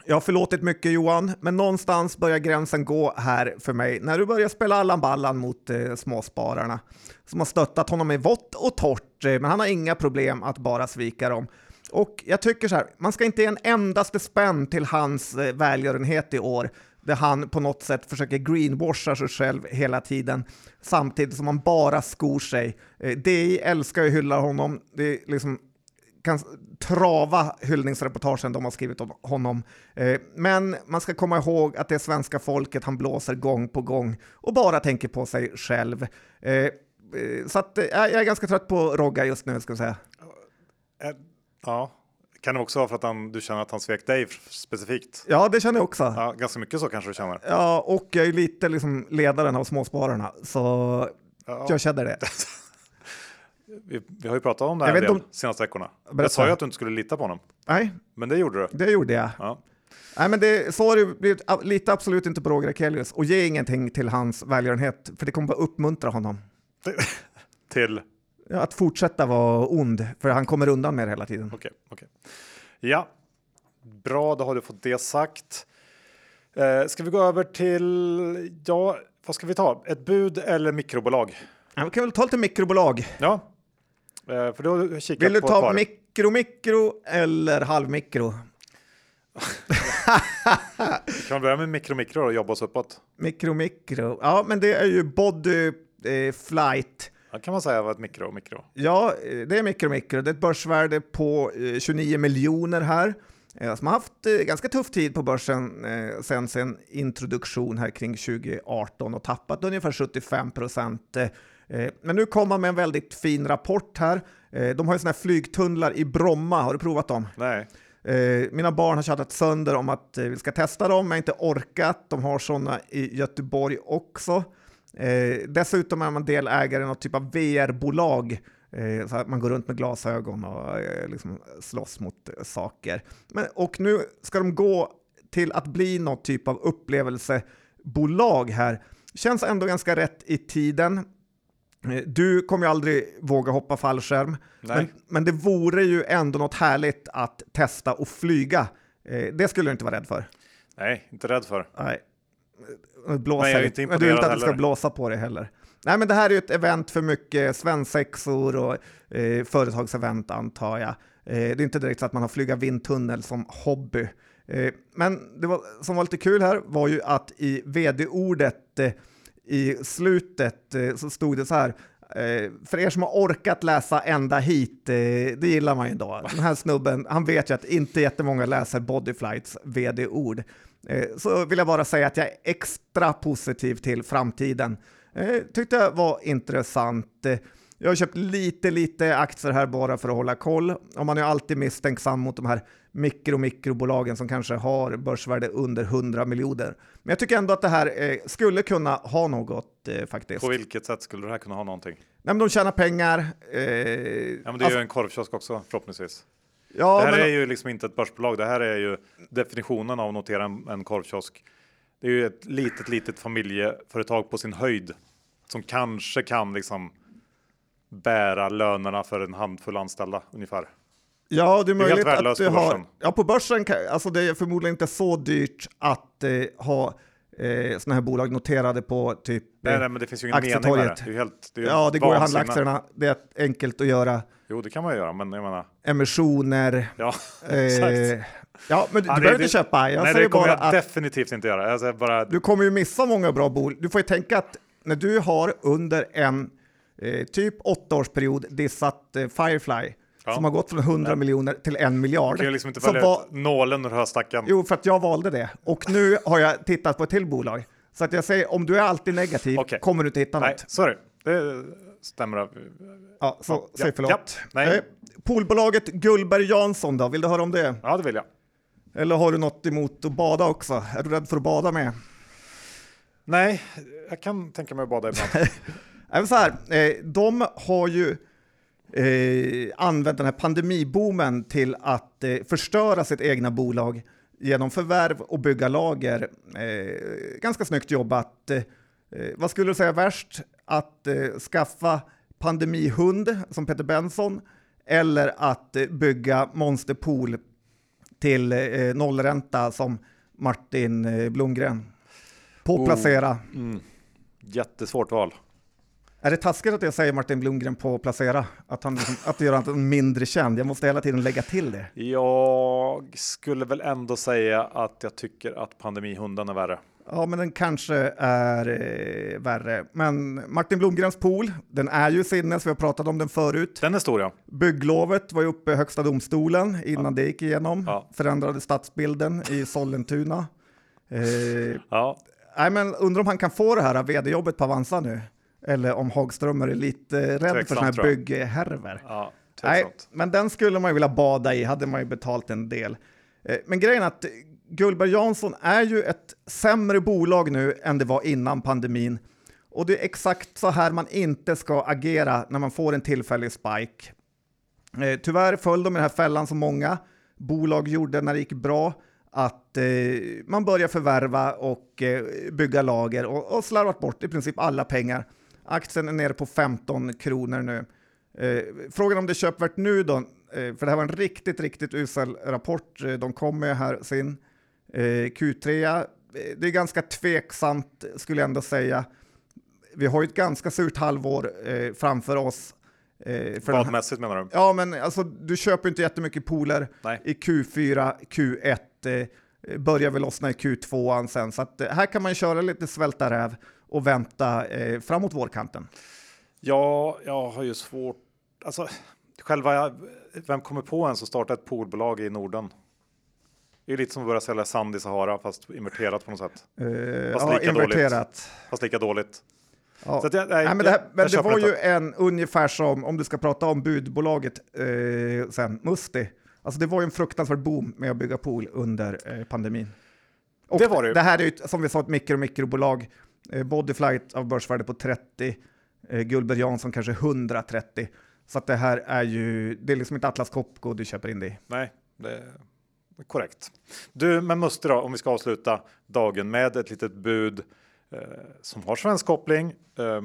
Jag har förlåtit mycket Johan, men någonstans börjar gränsen gå här för mig när du börjar spela Allan Ballan mot eh, småspararna som har stöttat honom i vått och torrt, eh, men han har inga problem att bara svika dem. Och jag tycker så här, man ska inte ge en endaste spänn till hans eh, välgörenhet i år, där han på något sätt försöker greenwasha sig själv hela tiden, samtidigt som han bara skor sig. Eh, DI älskar och hyllar honom. Det är liksom kan trava hyllningsreportagen de har skrivit om honom. Eh, men man ska komma ihåg att det är svenska folket han blåser gång på gång och bara tänker på sig själv. Eh, så att, jag är ganska trött på Rogga just nu, ska jag säga. Ja, kan det också vara för att han, du känner att han svek dig specifikt? Ja, det känner jag också. Ja, ganska mycket så kanske du känner. Ja, och jag är lite liksom ledaren av småspararna, så ja. jag känner det. vi, vi, har ju pratat om det här de senaste veckorna. Berätta. Jag sa ju att du inte skulle lita på honom. Nej, men det gjorde du. Det gjorde jag. Ja. Nej, men det, så har det blivit. Lita absolut inte på Roger Akelius och ge ingenting till hans välgörenhet, för det kommer bara uppmuntra honom. till? att fortsätta vara ond, för han kommer undan med det hela tiden. Okej, okay, okay, Ja, bra, då har du fått det sagt. Eh, ska vi gå över till, ja, vad ska vi ta? Ett bud eller mikrobolag? Ja, vi kan väl ta lite mikrobolag. Ja, för du kikat Vill du ta mikro, mikro eller halvmikro? kan vi börja med mikro, mikro och jobba oss uppåt? Mikro, mikro. Ja, men det är ju body eh, flight Ja, kan man säga var ett mikro mikro? Ja, det är mikro mikro. Det är ett börsvärde på 29 eh, miljoner här eh, som har haft eh, ganska tuff tid på börsen sen sin introduktion här kring 2018 och tappat ungefär 75 procent. Men nu kommer man med en väldigt fin rapport här. De har ju såna här flygtunnlar i Bromma, har du provat dem? Nej. Mina barn har tjatat sönder om att vi ska testa dem, men inte orkat. De har sådana i Göteborg också. Eh, dessutom är man delägare i något typ av VR-bolag, eh, så att man går runt med glasögon och eh, liksom slåss mot eh, saker. Men, och nu ska de gå till att bli något typ av upplevelsebolag här. Känns ändå ganska rätt i tiden. Eh, du kommer ju aldrig våga hoppa fallskärm, men, men, det vore ju ändå något härligt att testa och flyga. Eh, det skulle du inte vara rädd för. Nej, inte rädd för. Nej blåsa men jag är inte men du vill inte att det ska blåsa på det heller. Nej, men det här är ju ett event för mycket svensexor och eh, företagsevent antar jag. Eh, det är inte direkt så att man har flyga vindtunnel som hobby. Eh, men det var, som var lite kul här var ju att i vd-ordet eh, i slutet eh, så stod det så här eh, för er som har orkat läsa ända hit, eh, det gillar man ju då. Den här snubben, han vet ju att inte jättemånga läser Bodyflights vd-ord. Så vill jag bara säga att jag är extra positiv till framtiden. Tyckte jag var intressant. Jag har köpt lite, lite aktier här bara för att hålla koll. Och man är alltid misstänksam mot de här mikro mikrobolagen som kanske har börsvärde under 100 miljoner. Men jag tycker ändå att det här eh, skulle kunna ha något eh, faktiskt. På vilket sätt skulle det här kunna ha någonting? Nej, men de tjänar pengar. Eh, ja, men det är ju en korvkiosk också förhoppningsvis. Ja, det här men, är ju liksom inte ett börsbolag. Det här är ju definitionen av att notera en, en korvkiosk. Det är ju ett litet, litet familjeföretag på sin höjd som kanske kan liksom bära lönerna för en handfull anställda ungefär. Ja, det är Det är möjligt att du har... Ja, på börsen, kan, alltså det är förmodligen inte så dyrt att eh, ha eh, sådana här bolag noterade på typ... Nej, eh, nej, men det finns ju ingen mening med det. Aktietorget. det är helt, det är ja, det går att handla aktierna. Det är enkelt att göra Jo, det kan man göra, men jag menar. emissioner. Ja, Eh, ja, men du Ja, det- behöver inte köpa. Jag nej, det kommer jag definitivt inte göra. Bara, du kommer ju missa många bra bolag. Du får ju tänka att när du har under en eh, typ åttaårsperiod dissat eh, Firefly Ja. som har gått från 100 miljoner till en miljard. du kan ju liksom inte välja var- nålen ur höstacken. Jo, för att jag valde det. Och nu har jag tittat på ett till bolag. Så att jag säger, om du är alltid negativ Okej. kommer du inte hitta Nej, något. sorry. Det stämmer. Ja, så Ja, säg ja, förlåt. ja. Nej. Eh, poolbolaget Gullberg Jansson då, vill du höra om det? Ja, det vill jag. Eller har du något emot att bada också? Är du rädd för att bada med? Nej, jag kan tänka mig att bada ibland. Även så här, eh, de har ju eh, använt den här pandemiboomen till att eh, förstöra sitt egna bolag genom förvärv och bygga lager. Ganska snyggt jobbat. Vad skulle du säga värst? Att skaffa pandemihund som Peter Benson eller att bygga monsterpool till nollränta som Martin Blomgren? På Oh. placera. Mm. Jättesvårt val. Är det taskigt att jag säger Martin Blomgren på placera? Att, han, liksom- att det gör honom mindre känd? Jag måste hela tiden lägga till det. Jag skulle väl ändå säga att jag tycker att pandemihunden är värre. Ja, men den kanske är eh, värre. Men Martin Blomgrens pool, den är ju sinnes, vi har pratat om den förut. Den är stor ja. Bygglovet var ju uppe i Högsta domstolen innan det gick igenom. Ja. Förändrade stadsbilden i Sollentuna. Eh, ja. nej, men undrar om han kan få det här vd-jobbet på Avanza nu? Eller om Hagströmer är lite rädd för Tveksamt, sådana här bygghärvor. ja Nej, men den skulle man ju vilja bada i, hade man ju betalt en del. Eh, Men grejen är att Gullberg Jansson är ju ett sämre bolag nu än det var innan pandemin. Och det är exakt så här man inte ska agera när man får en tillfällig spike. Eh, Tyvärr föll de i den här fällan som många bolag gjorde när det gick bra, att eh, man börjar förvärva och eh, bygga lager och, och slarvat bort i princip alla pengar. Aktien är nere på 15 kronor nu. Eh, frågan om det är köpvärt nu då, eh, för det här var en riktigt, riktigt usel rapport. Eh, de kom med här sin eh, Q3. Eh, det är ganska tveksamt skulle jag ändå säga. Vi har ju ett ganska surt halvår eh, framför oss. Eh, Vadmässigt menar du? ja, men alltså du köper inte jättemycket pooler Nej. i Q4, Q1. Eh, börjar väl lossna i Q2 sen, så att, här kan man köra lite svälta räv och vänta eh, framåt vårkanten. Ja, jag har ju svårt. Alltså, själva, vem kommer på ens att starta ett poolbolag i Norden? Det är lite som att börja sälja sand i Sahara fast inverterat på något sätt. Eh, Fast ja, lika inverterat. Fast lika dåligt. Ja. Jag, nej, Nej, men det, här, men det var inte. ju en ungefär som, om du ska prata om budbolaget eh, sen, Musti. Alltså det var ju en fruktansvärd boom med att bygga pool under eh, pandemin. Och Det var det ju. Det här är ju, som vi sa, ett mikro mikrobolag. Eh, Bodyflight av börsvärde på 30, eh, Gullberg Jansson kanske 130. Så att det här är ju, det är liksom inte Atlas Copco du köper in det i. Nej, det är korrekt. Du, men Muster då, om vi ska avsluta dagen med ett litet bud eh, som har svensk koppling. Eh,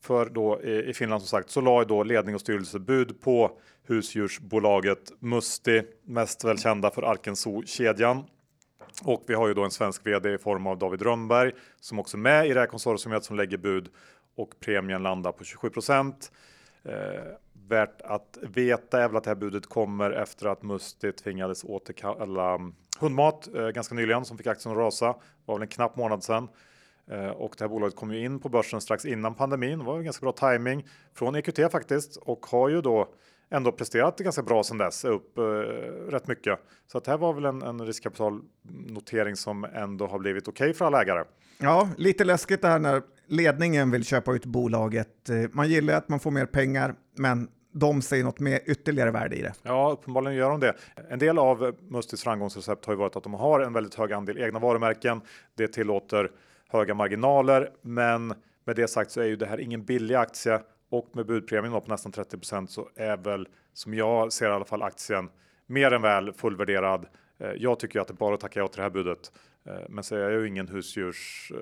för då i, i Finland som sagt så la då ledning och styrelse bud på husdjursbolaget Musti, mest välkända för Arkenso-kedjan. Och vi har ju då en svensk vd i form av David Rönnberg som också är med i det här konsortiumet som lägger bud och premien landar på 27 procent. Eh, värt att veta är väl att det här budet kommer efter att Musti tvingades återkalla eh, hundmat eh, ganska nyligen som fick aktien att rasa. Det var väl en knapp månad sedan. Eh, och det här bolaget kom ju in på börsen strax innan pandemin. Det var en ganska bra timing från EQT faktiskt och har ju då ändå presterat ganska bra sedan dess, upp eh, rätt mycket. Så att det här var väl en, en riskkapitalnotering som ändå har blivit okej för alla ägare. Ja, lite läskigt det här när ledningen vill köpa ut bolaget. Eh, man gillar att man får mer pengar, men de ser något mer ytterligare värde i det. Ja, uppenbarligen gör de det. En del av Mustis framgångsrecept har ju varit att de har en väldigt hög andel egna varumärken. Det tillåter höga marginaler, men med det sagt så är ju det här ingen billig aktie och med budpremien på nästan 30% så är väl som jag ser i alla fall aktien mer än väl fullvärderad. Eh, jag tycker att det bara att tacka ja till det här budet. Eh, men så är jag ju ingen husdjurs eh,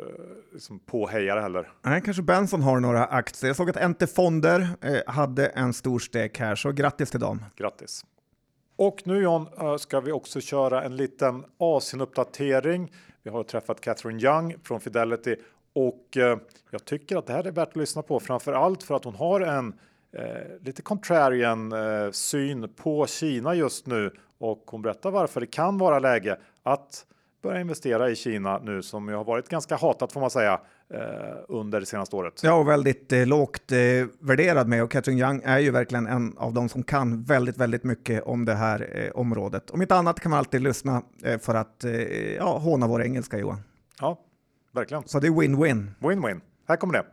liksom påhejare heller. Nej, kanske Benson har några aktier. Jag såg att Ente Fonder hade en stor stek här, så grattis till dem. Grattis! Och nu John ska vi också köra en liten Asien-uppdatering. Vi har träffat Catherine Young från Fidelity och jag tycker att det här är värt att lyssna på, framför allt för att hon har en eh, lite contrarian eh, syn på Kina just nu och hon berättar varför det kan vara läge att börja investera i Kina nu som ju har varit ganska hatat får man säga eh, under det senaste året. Ja, och väldigt eh, lågt eh, värderad med och Catherine Young är ju verkligen en av de som kan väldigt, väldigt mycket om det här eh, området. Om inte annat kan man alltid lyssna eh, för att eh, ja, håna vår engelska Johan. Ja, verkligen. Så det är win-win. Win-win. Här kommer det.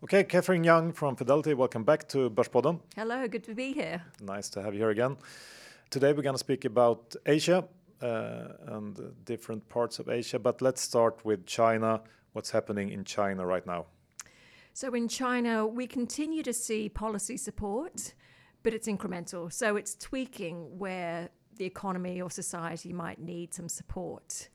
Okay, Catherine Young from Fidelity, welcome back to Börspodden. Hello, good to be here. Nice to have you here again. Today we're going to speak about Asia uh, and different parts of Asia, but let's start with China. What's happening in China right now? So, in China, we continue to see policy support, but it's incremental. So, it's tweaking where the economy or society might need some support.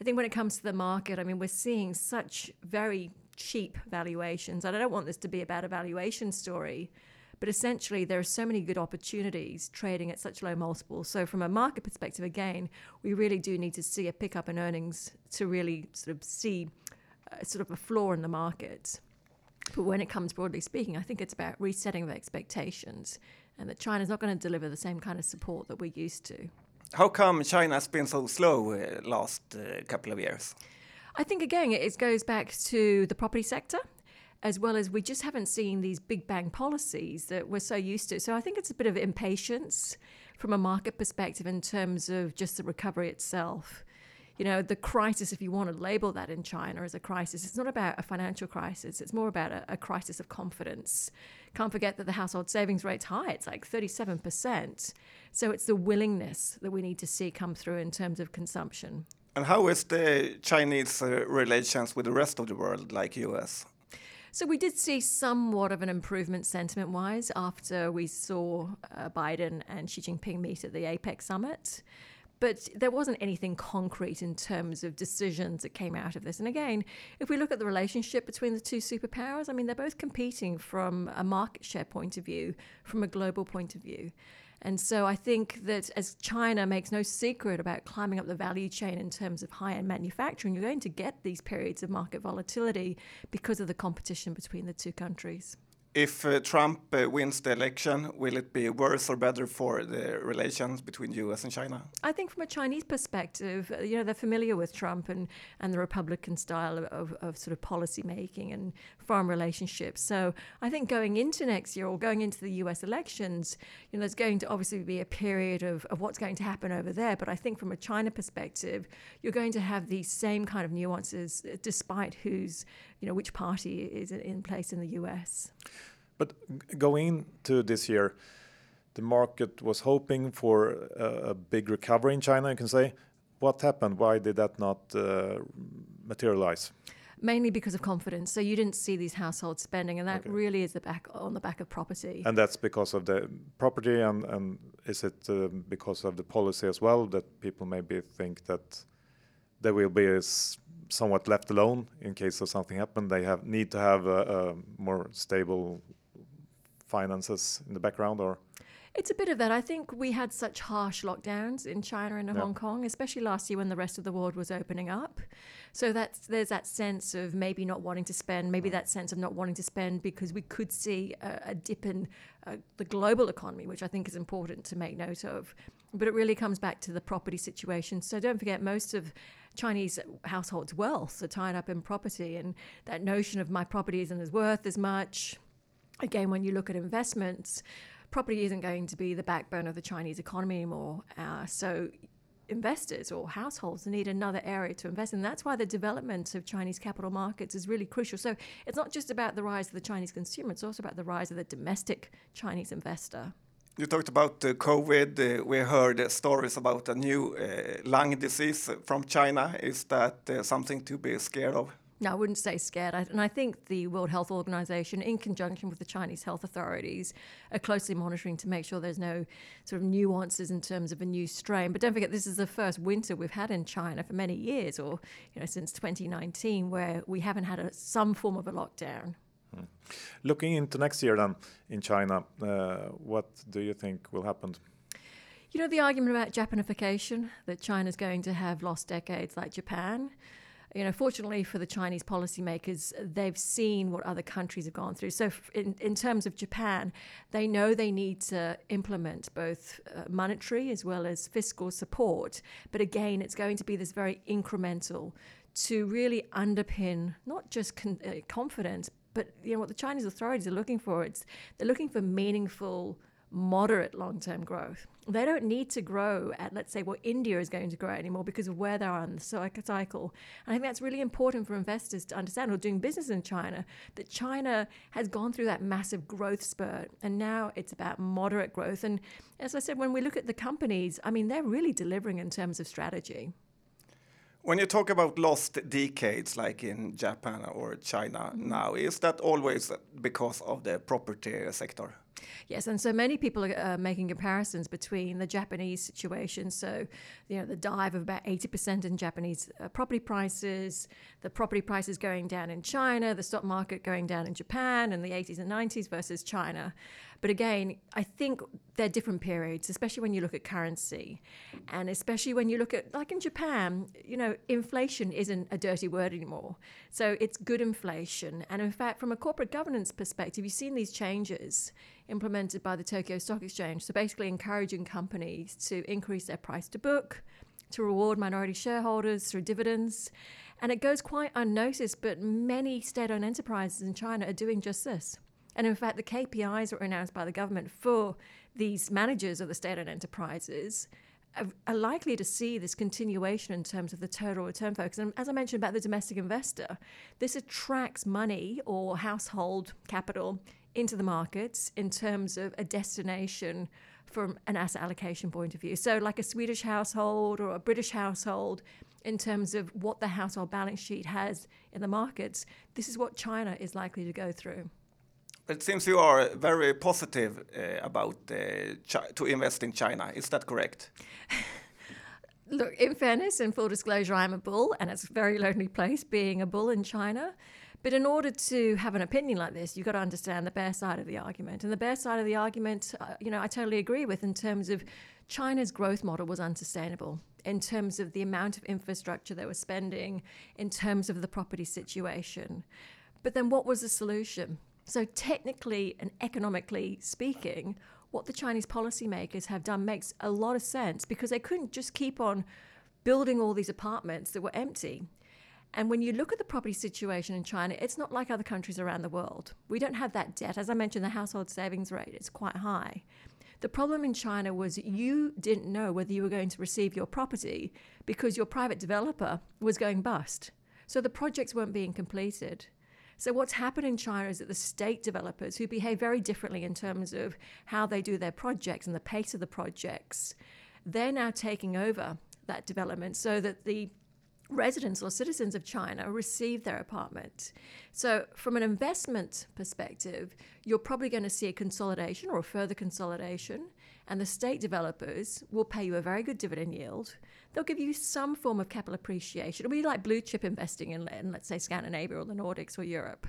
I think when it comes to the market, I mean, we're seeing such very cheap valuations. And I don't want this to be about a valuation story, but essentially there are so many good opportunities trading at such low multiples. So from a market perspective, again, we really do need to see a pickup in earnings to really sort of see uh, sort of a floor in the market. But when it comes broadly speaking, I think it's about resetting of expectations and that China's not going to deliver the same kind of support that we're used to. How come China has been so slow uh, last uh, couple of years? I think again it goes back to the property sector as well as we just haven't seen these big bang policies that we're so used to. So I think it's a bit of impatience from a market perspective in terms of just the recovery itself. You know, the crisis, if you want to label that in China as a crisis, it's not about a financial crisis. It's more about a, a crisis of confidence. Can't forget that the household savings rate's high. It's like 37%. So it's the willingness that we need to see come through in terms of consumption. And how is the Chinese uh, relations with the rest of the world, like US? So we did see somewhat of an improvement sentiment wise after we saw uh, Biden and Xi Jinping meet at the APEC summit. But there wasn't anything concrete in terms of decisions that came out of this. And again, if we look at the relationship between the two superpowers, I mean, they're both competing from a market share point of view, from a global point of view. And so I think that as China makes no secret about climbing up the value chain in terms of high end manufacturing, you're going to get these periods of market volatility because of the competition between the two countries. If uh, Trump uh, wins the election, will it be worse or better for the relations between the US and China? I think from a Chinese perspective, uh, you know, they're familiar with Trump and, and the Republican style of, of, of, sort of policy making and foreign relationships. So I think going into next year or going into the US elections, you know, there's going to obviously be a period of, of what's going to happen over there. But I think from a China perspective, you're going to have these same kind of nuances uh, despite who's, you know, which party is in place in the US. But going into this year, the market was hoping for a, a, big recovery in China, you can say. What happened? Why did that not uh, materialize? Mainly because of confidence. So you didn't see these household spending, and that okay. really is the back on the back of property. And that's because of the property, and, and is it uh, because of the policy as well that people maybe think that they will be somewhat left alone in case of something happen? They have need to have a, a more stable finances in the background or it's a bit of that. I think we had such harsh lockdowns in China and in yeah. Hong Kong, especially last year when the rest of the world was opening up. So that's there's that sense of maybe not wanting to spend, maybe that sense of not wanting to spend because we could see a, a dip in uh, the global economy, which I think is important to make note of. But it really comes back to the property situation. So don't forget, most of Chinese households' wealth are tied up in property, and that notion of my property isn't as worth as much again, when you look at investments, property isn't going to be the backbone of the Chinese economy anymore. Uh, so investors or households need another area to invest in. That's why the development of Chinese capital markets is really crucial. So it's not just about the rise of the Chinese consumer, it's also about the rise of the domestic Chinese investor. You talked about uh, COVID. Uh, we heard uh, stories about a new uh, lung disease from China. Is that uh, something to be scared of? No, I wouldn't say scared. I, and I think the World Health Organization, in conjunction with the Chinese health authorities, are closely monitoring to make sure there's no sort of nuances in terms of a new strain. But don't forget, this is the first winter we've had in China for many years, or you know, since 2019, where we haven't had a, some form of a lockdown. Hmm. Looking into next year, then in China, uh, what do you think will happen? You know, the argument about Japanification, that China's going to have lost decades like Japan. You know, fortunately for the Chinese policymakers, they've seen what other countries have gone through. So, in, in terms of Japan, they know they need to implement both uh, monetary as well as fiscal support. But again, it's going to be this very incremental to really underpin not just con- uh, confidence, but you know what the Chinese authorities are looking for, it's they're looking for meaningful, moderate long-term growth. They don't need to grow at let's say what India is going to grow anymore because of where they are in the cycle. And I think that's really important for investors to understand or doing business in China that China has gone through that massive growth spurt and now it's about moderate growth. And as I said, when we look at the companies, I mean they're really delivering in terms of strategy. When you talk about lost decades, like in Japan or China mm-hmm. now, is that always because of the property sector? Yes, and so many people are uh, making comparisons between the Japanese situation. So, you know, the dive of about 80% in Japanese uh, property prices, the property prices going down in China, the stock market going down in Japan in the 80s and 90s versus China. But again, I think they're different periods, especially when you look at currency. And especially when you look at, like in Japan, you know, inflation isn't a dirty word anymore. So it's good inflation. And in fact, from a corporate governance perspective, you've seen these changes implemented by the Tokyo Stock Exchange. So basically encouraging companies to increase their price to book, to reward minority shareholders through dividends. And it goes quite unnoticed, but many state owned enterprises in China are doing just this. And in fact, the KPIs that were announced by the government for these managers of the state owned enterprises are likely to see this continuation in terms of the total return focus. And as I mentioned about the domestic investor, this attracts money or household capital into the markets in terms of a destination from an asset allocation point of view. So, like a Swedish household or a British household, in terms of what the household balance sheet has in the markets, this is what China is likely to go through. It seems you are very positive uh, about uh, to invest in China. Is that correct? Look, in fairness and full disclosure, I'm a bull, and it's a very lonely place being a bull in China. But in order to have an opinion like this, you've got to understand the bear side of the argument. And the bear side of the argument, uh, you know, I totally agree with in terms of China's growth model was unsustainable in terms of the amount of infrastructure they were spending, in terms of the property situation. But then what was the solution? So, technically and economically speaking, what the Chinese policymakers have done makes a lot of sense because they couldn't just keep on building all these apartments that were empty. And when you look at the property situation in China, it's not like other countries around the world. We don't have that debt. As I mentioned, the household savings rate is quite high. The problem in China was you didn't know whether you were going to receive your property because your private developer was going bust. So the projects weren't being completed. So, what's happened in China is that the state developers, who behave very differently in terms of how they do their projects and the pace of the projects, they're now taking over that development so that the residents or citizens of China receive their apartment. So, from an investment perspective, you're probably going to see a consolidation or a further consolidation, and the state developers will pay you a very good dividend yield they'll give you some form of capital appreciation. It'll be like blue chip investing in, in, let's say, Scandinavia or the Nordics or Europe.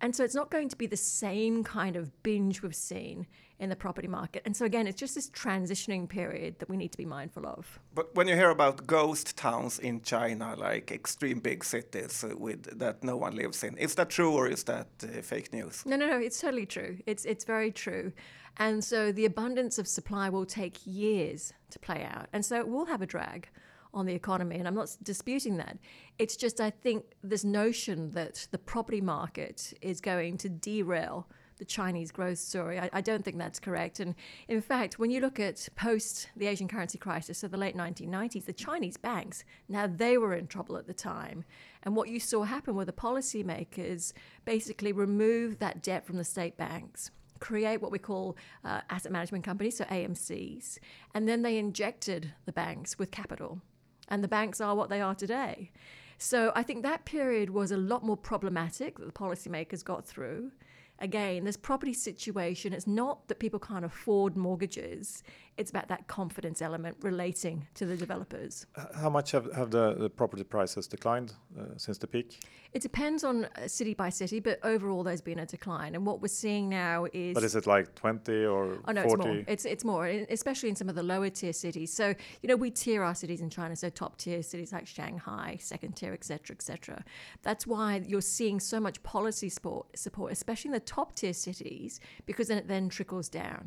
And so it's not going to be the same kind of binge we've seen in the property market. And so again, it's just this transitioning period that we need to be mindful of. But when you hear about ghost towns in China, like extreme big cities with that no one lives in, is that true or is that uh, fake news? No, no, no. It's totally true. It's it's very true. And so the abundance of supply will take years to play out. And so it will have a drag on the economy. And I'm not disputing that. It's just, I think, this notion that the property market is going to derail the Chinese growth story. I, I, don't think that's correct. And in fact, when you look at post the Asian currency crisis, so the late 1990s, the Chinese banks, now they were in trouble at the time. And what you saw happen were the policymakers basically remove that debt from the state banks create what we call uh, asset management companies, so AMCs, and then they injected the banks with capital. And the banks are what they are today. So I think that period was a lot more problematic that the policymakers got through again, this property situation, it's not that people can't afford mortgages, it's about that confidence element relating to the developers. How much have, have the, the property prices declined uh, since the peak? It depends on uh, city by city, but overall there's been a decline. And what we're seeing now is. But is it like 20 or oh, no, 40? It's more. It's, it's more, especially in some of the lower tier cities. So, you know, we tier our cities in China. So top tier cities like Shanghai, second tier, etc., etc. That's why you're seeing so much policy support, support, especially in the top tier cities, because then it then trickles down.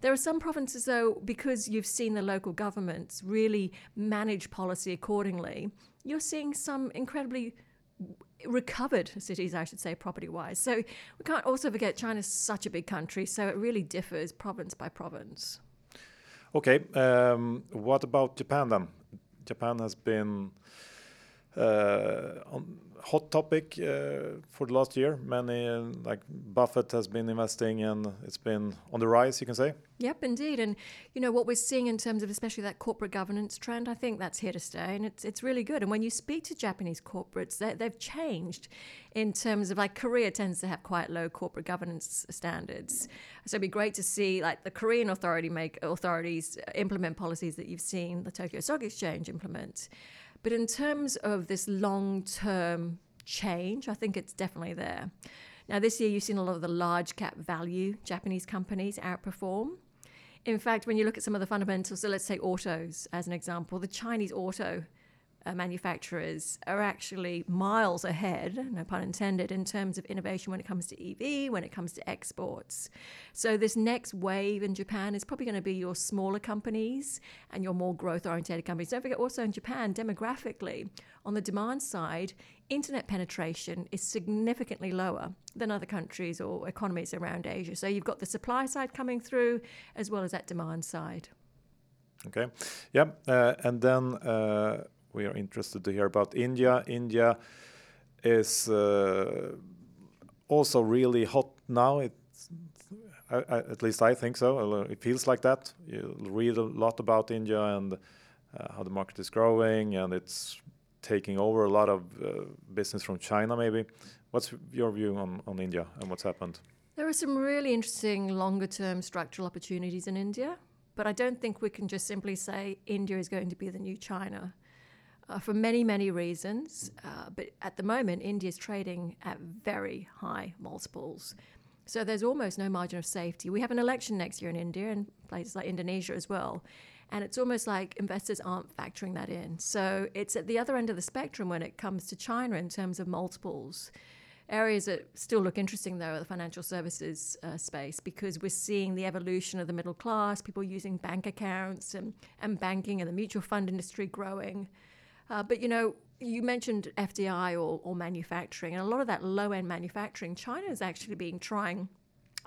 There are some provinces, though, because you've seen the local governments really manage policy accordingly, you're seeing some incredibly recovered cities, I should say, property wise. So we can't also forget China's such a big country, so it really differs province by province. Okay, um, what about Japan then? Japan has been uh, on hot topic uh, for the last year. Many, like Buffett, has been investing, and it's been on the rise. You can say. Yep, indeed. And you know what we're seeing in terms of especially that corporate governance trend, I think that's here to stay, and it's it's really good. And when you speak to Japanese corporates, they've changed in terms of like Korea tends to have quite low corporate governance standards. So it'd be great to see like the Korean authority make authorities implement policies that you've seen the Tokyo Stock Exchange implement. But in terms of this long term change, I think it's definitely there. Now, this year you've seen a lot of the large cap value Japanese companies outperform. In fact, when you look at some of the fundamentals, so let's say autos as an example, the Chinese auto uh, manufacturers are actually miles ahead, no pun intended, in terms of innovation when it comes to EV, when it comes to exports. So, this next wave in Japan is probably going to be your smaller companies and your more growth oriented companies. Don't forget, also in Japan, demographically, on the demand side, internet penetration is significantly lower than other countries or economies around Asia. So, you've got the supply side coming through as well as that demand side. Okay. Yeah. Uh, and then uh, we are interested to hear about India. India is uh, also really hot now. It's, I, I, at least I think so. It feels like that. You read a lot about India and uh, how the market is growing, and it's taking over a lot of uh, business from China. Maybe. What's your view on, on India and what's happened? There are some really interesting longer term structural opportunities in India, but I don't think we can just simply say India is going to be the new China uh, for many, many reasons. Uh, but at the moment, India is trading at very high multiples. So there's almost no margin of safety. We have an election next year in India and places like Indonesia as well. And it's almost like investors aren't factoring that in. So it's at the other end of the spectrum when it comes to China in terms of multiples. Areas that still look interesting, though, are the financial services uh, space because we're seeing the evolution of the middle class, people using bank accounts and, and banking and the mutual fund industry growing. Uh, but you know, you mentioned FDI or, or manufacturing, and a lot of that low end manufacturing, China is actually being trying,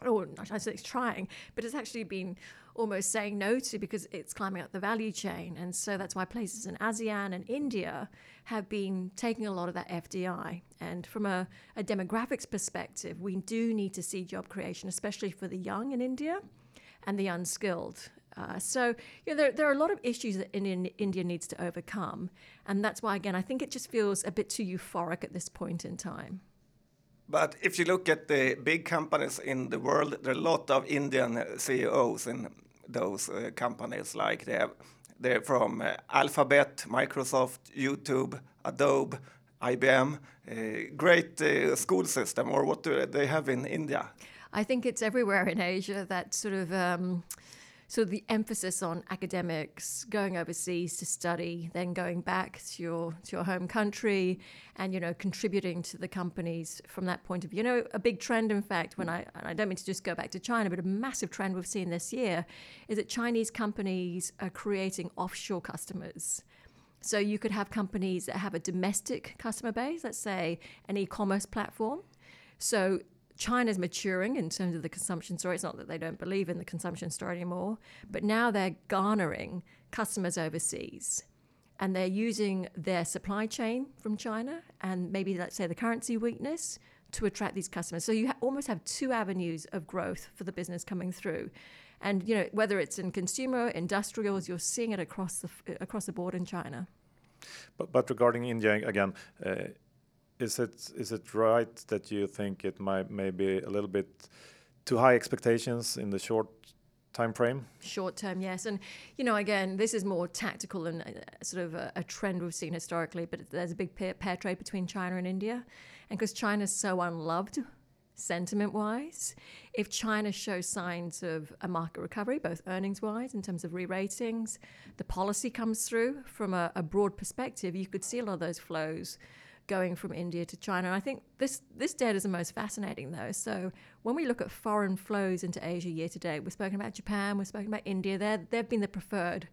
or I say it's trying, but it's actually been almost saying no to because it's climbing up the value chain. And so that's why places in ASEAN and India have been taking a lot of that FDI. And from a, a demographics perspective, we do need to see job creation, especially for the young in India and the unskilled. Uh, so you know, there, there are a lot of issues that Indian, India needs to overcome. And that's why, again, I think it just feels a bit too euphoric at this point in time. But if you look at the big companies in the world, there are a lot of Indian CEOs in those uh, companies. Like they have, they're from uh, Alphabet, Microsoft, YouTube, Adobe, IBM. Uh, great uh, school system, or what do they have in India? I think it's everywhere in Asia that sort of. Um, so the emphasis on academics, going overseas to study, then going back to your to your home country, and you know contributing to the companies from that point of view. You know, a big trend, in fact, when I I don't mean to just go back to China, but a massive trend we've seen this year is that Chinese companies are creating offshore customers. So you could have companies that have a domestic customer base, let's say an e-commerce platform. So China's maturing in terms of the consumption story. It's not that they don't believe in the consumption story anymore, but now they're garnering customers overseas and they're using their supply chain from China and maybe, let's say, the currency weakness to attract these customers. So you ha- almost have two avenues of growth for the business coming through. And you know whether it's in consumer, industrials, you're seeing it across the across the board in China. But, but regarding India again, uh, is it is it right that you think it might maybe a little bit too high expectations in the short time frame? Short term, yes, and you know, again, this is more tactical and uh, sort of a, a, trend we've seen historically. But there's a big pair, pair trade between China and India, and because China's so unloved sentiment wise, if China shows signs of a market recovery, both earnings wise in terms of re ratings, the policy comes through from a, a broad perspective, you could see a lot of those flows going from India to China. And I think this this data is the most fascinating though. So when we look at foreign flows into Asia year to date, we've spoken about Japan, we've spoken about India. They're, they've been the preferred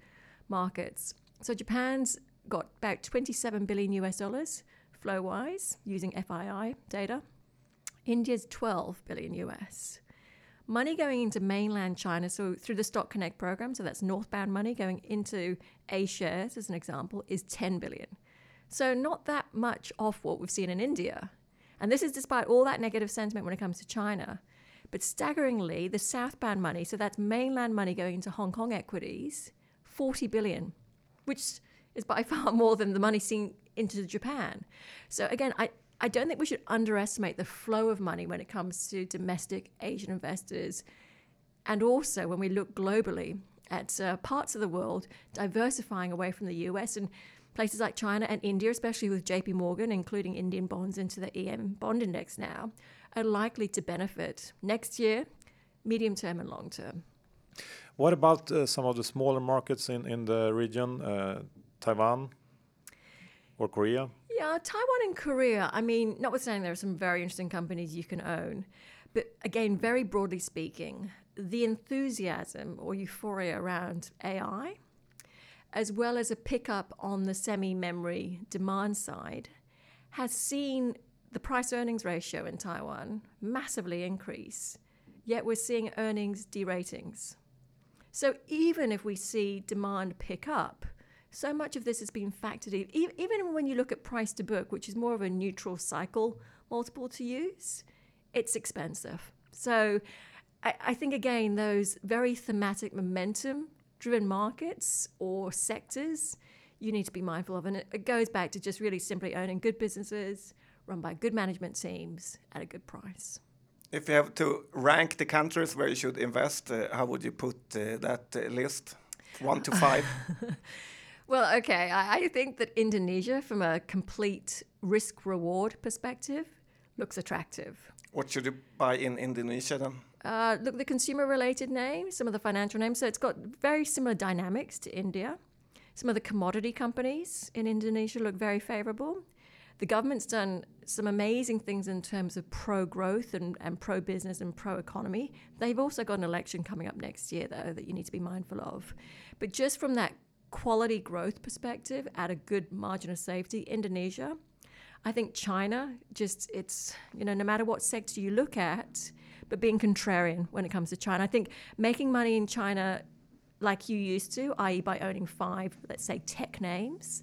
markets. So Japan's got about 27 billion US dollars flow wise using FII data. India's 12 billion US. Money going into mainland China, so through the Stock Connect program, so that's northbound money going into A shares as an example, is 10 billion. So, not that much off what we've seen in India. And this is despite all that negative sentiment when it comes to China. But staggeringly, the southbound money, so that's mainland money going into Hong Kong equities, 40 billion, which is by far more than the money seen into Japan. So again, I, I don't think we should underestimate the flow of money when it comes to domestic Asian investors. And also when we look globally at uh, parts of the world diversifying away from the US and Places like China and India, especially with JP Morgan, including Indian bonds into the EM bond index now, are likely to benefit next year, medium term, and long term. What about uh, some of the smaller markets in, in the region, uh, Taiwan or Korea? Yeah, Taiwan and Korea. I mean, notwithstanding, there are some very interesting companies you can own. But again, very broadly speaking, the enthusiasm or euphoria around AI as well as a pickup on the semi memory demand side, has seen the price earnings ratio in Taiwan massively increase. Yet we're seeing earnings deratings. So even if we see demand pick up, so much of this has been factored in. Even when you look at price to book, which is more of a neutral cycle multiple to use, it's expensive. So I, I think, again, those very thematic momentum driven markets or sectors you need to be mindful of. And it, it goes back to just really simply owning good businesses run by good management teams at a good price. If you have to rank the countries where you should invest, uh, how would you put uh, that uh, list? One to five? well, okay. I, I, think that Indonesia, from a complete risk reward perspective, looks attractive. What should you buy in Indonesia then? Uh, look, the consumer related names, some of the financial names. So it's got very similar dynamics to India. Some of the commodity companies in Indonesia look very favorable. The government's done some amazing things in terms of pro growth and, and pro business and pro economy. They've also got an election coming up next year, though, that you need to be mindful of. But just from that quality growth perspective, at a good margin of safety, Indonesia, I think China, just it's, you know, no matter what sector you look at, but being contrarian when it comes to China. I think making money in China like you used to, i.e., by owning five, let's say, tech names,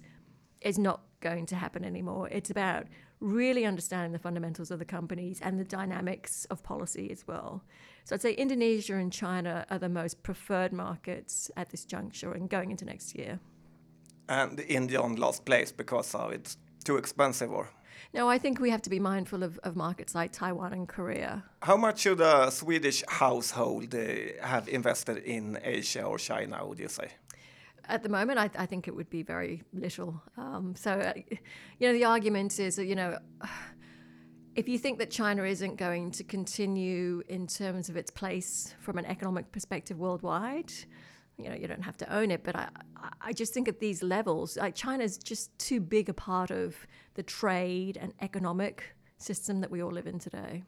is not going to happen anymore. It's about really understanding the fundamentals of the companies and the dynamics of policy as well. So I'd say Indonesia and China are the most preferred markets at this juncture and going into next year. And India on last place because of it's too expensive or? No, I think we have to be mindful of, of markets like Taiwan and Korea. How much should a Swedish household uh, have invested in Asia or China, would you say? At the moment, I, I think it would be very little. Um, so, uh, you know, the argument is that, you know, if you think that China isn't going to continue in terms of its place from an economic perspective worldwide, you know, you don't have to own it, but I, I just think at these levels, like China's just too big a part of the trade and economic system that we all live in today.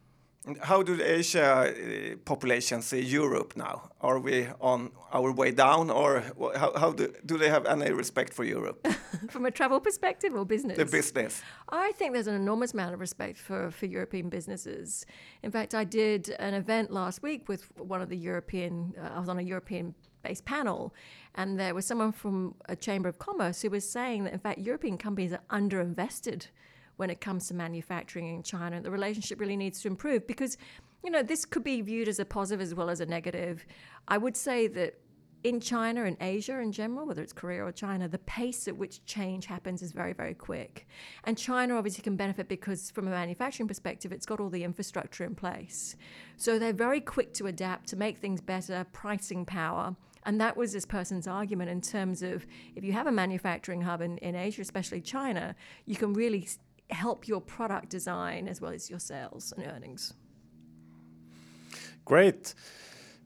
How do the Asia uh, population see Europe now? Are we on our way down, or how, how do, do they have any respect for Europe, From a travel perspective or business? the business? I think there's an enormous amount of respect for, for European businesses. In fact, I did an event last week with one of the European, uh, I was on a European based panel, and there was someone from a Chamber of Commerce who was saying that, in fact, European companies are underinvested when it comes to manufacturing in China. And the relationship really needs to improve because, you know, this could be viewed as a positive as well as a negative. I would say that in China and Asia in general, whether it's Korea or China, the pace at which change happens is very, very quick. And China obviously can benefit because, from a manufacturing perspective, it's got all the infrastructure in place. So they're very quick to adapt, to make things better, pricing power. And that was this person's argument in terms of if you have a manufacturing hub in, in Asia, especially China, you can really help your product design as well as your sales and earnings. Great.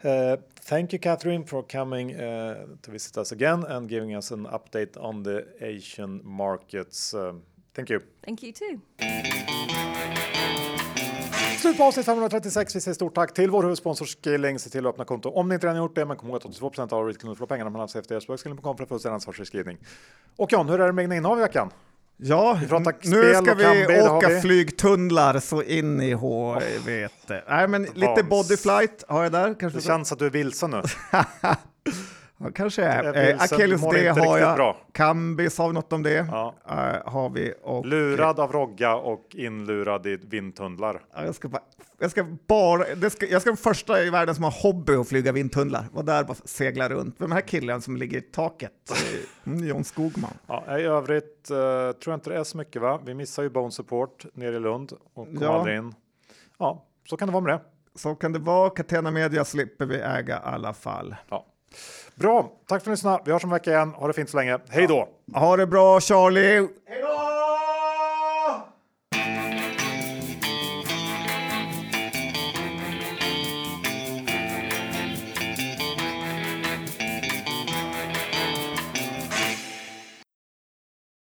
Uh, thank you, Catherine, for coming uh, to visit us again and giving us an update on the Asian markets. Um, thank you. Thank you too. Slut på avsnitt 536. Vi säger stort tack till vår huvudsponsor Skilling. Se till att öppna konto om ni inte redan gjort det. Men kom ihåg att 82 av kunder får pengarna man alltså efter Skilling.com för att få sin ansvarsförskrivning. Och John, hur är det med egna innehav i veckan? Ja, nu ska vi åka vi. flygtunnlar så in i helvete. Nej, men lite bodyflight har jag där. Kanske Det känns att du är vilsen nu. Ja, kanske är. Eh, Achilles D har jag. bra. Kambis har vi något om det. Ja. Eh, har vi. Och, Lurad av Rogga och inlurad i vindtunnlar. Ja, Jag ska bara, jag ska bara, det ska, jag ska vara första i världen som har hobby att flyga vindtunnlar. Var där bara segla runt. Vem är den här killen som ligger i taket? Mm, John Skogman. Ja, I övrigt eh, tror jag inte det är så mycket va? Vi missar ju Bone Support nere i Lund och kom Ja. aldrig in. Ja, så kan det vara med det. Så kan det vara. Catena Media slipper vi äga i alla fall. Ja. Bra, tack för att ni lyssnade. Vi hörs om en vecka igen. Ha det fint så länge. Hej då! Ha det bra Charlie! Hej då!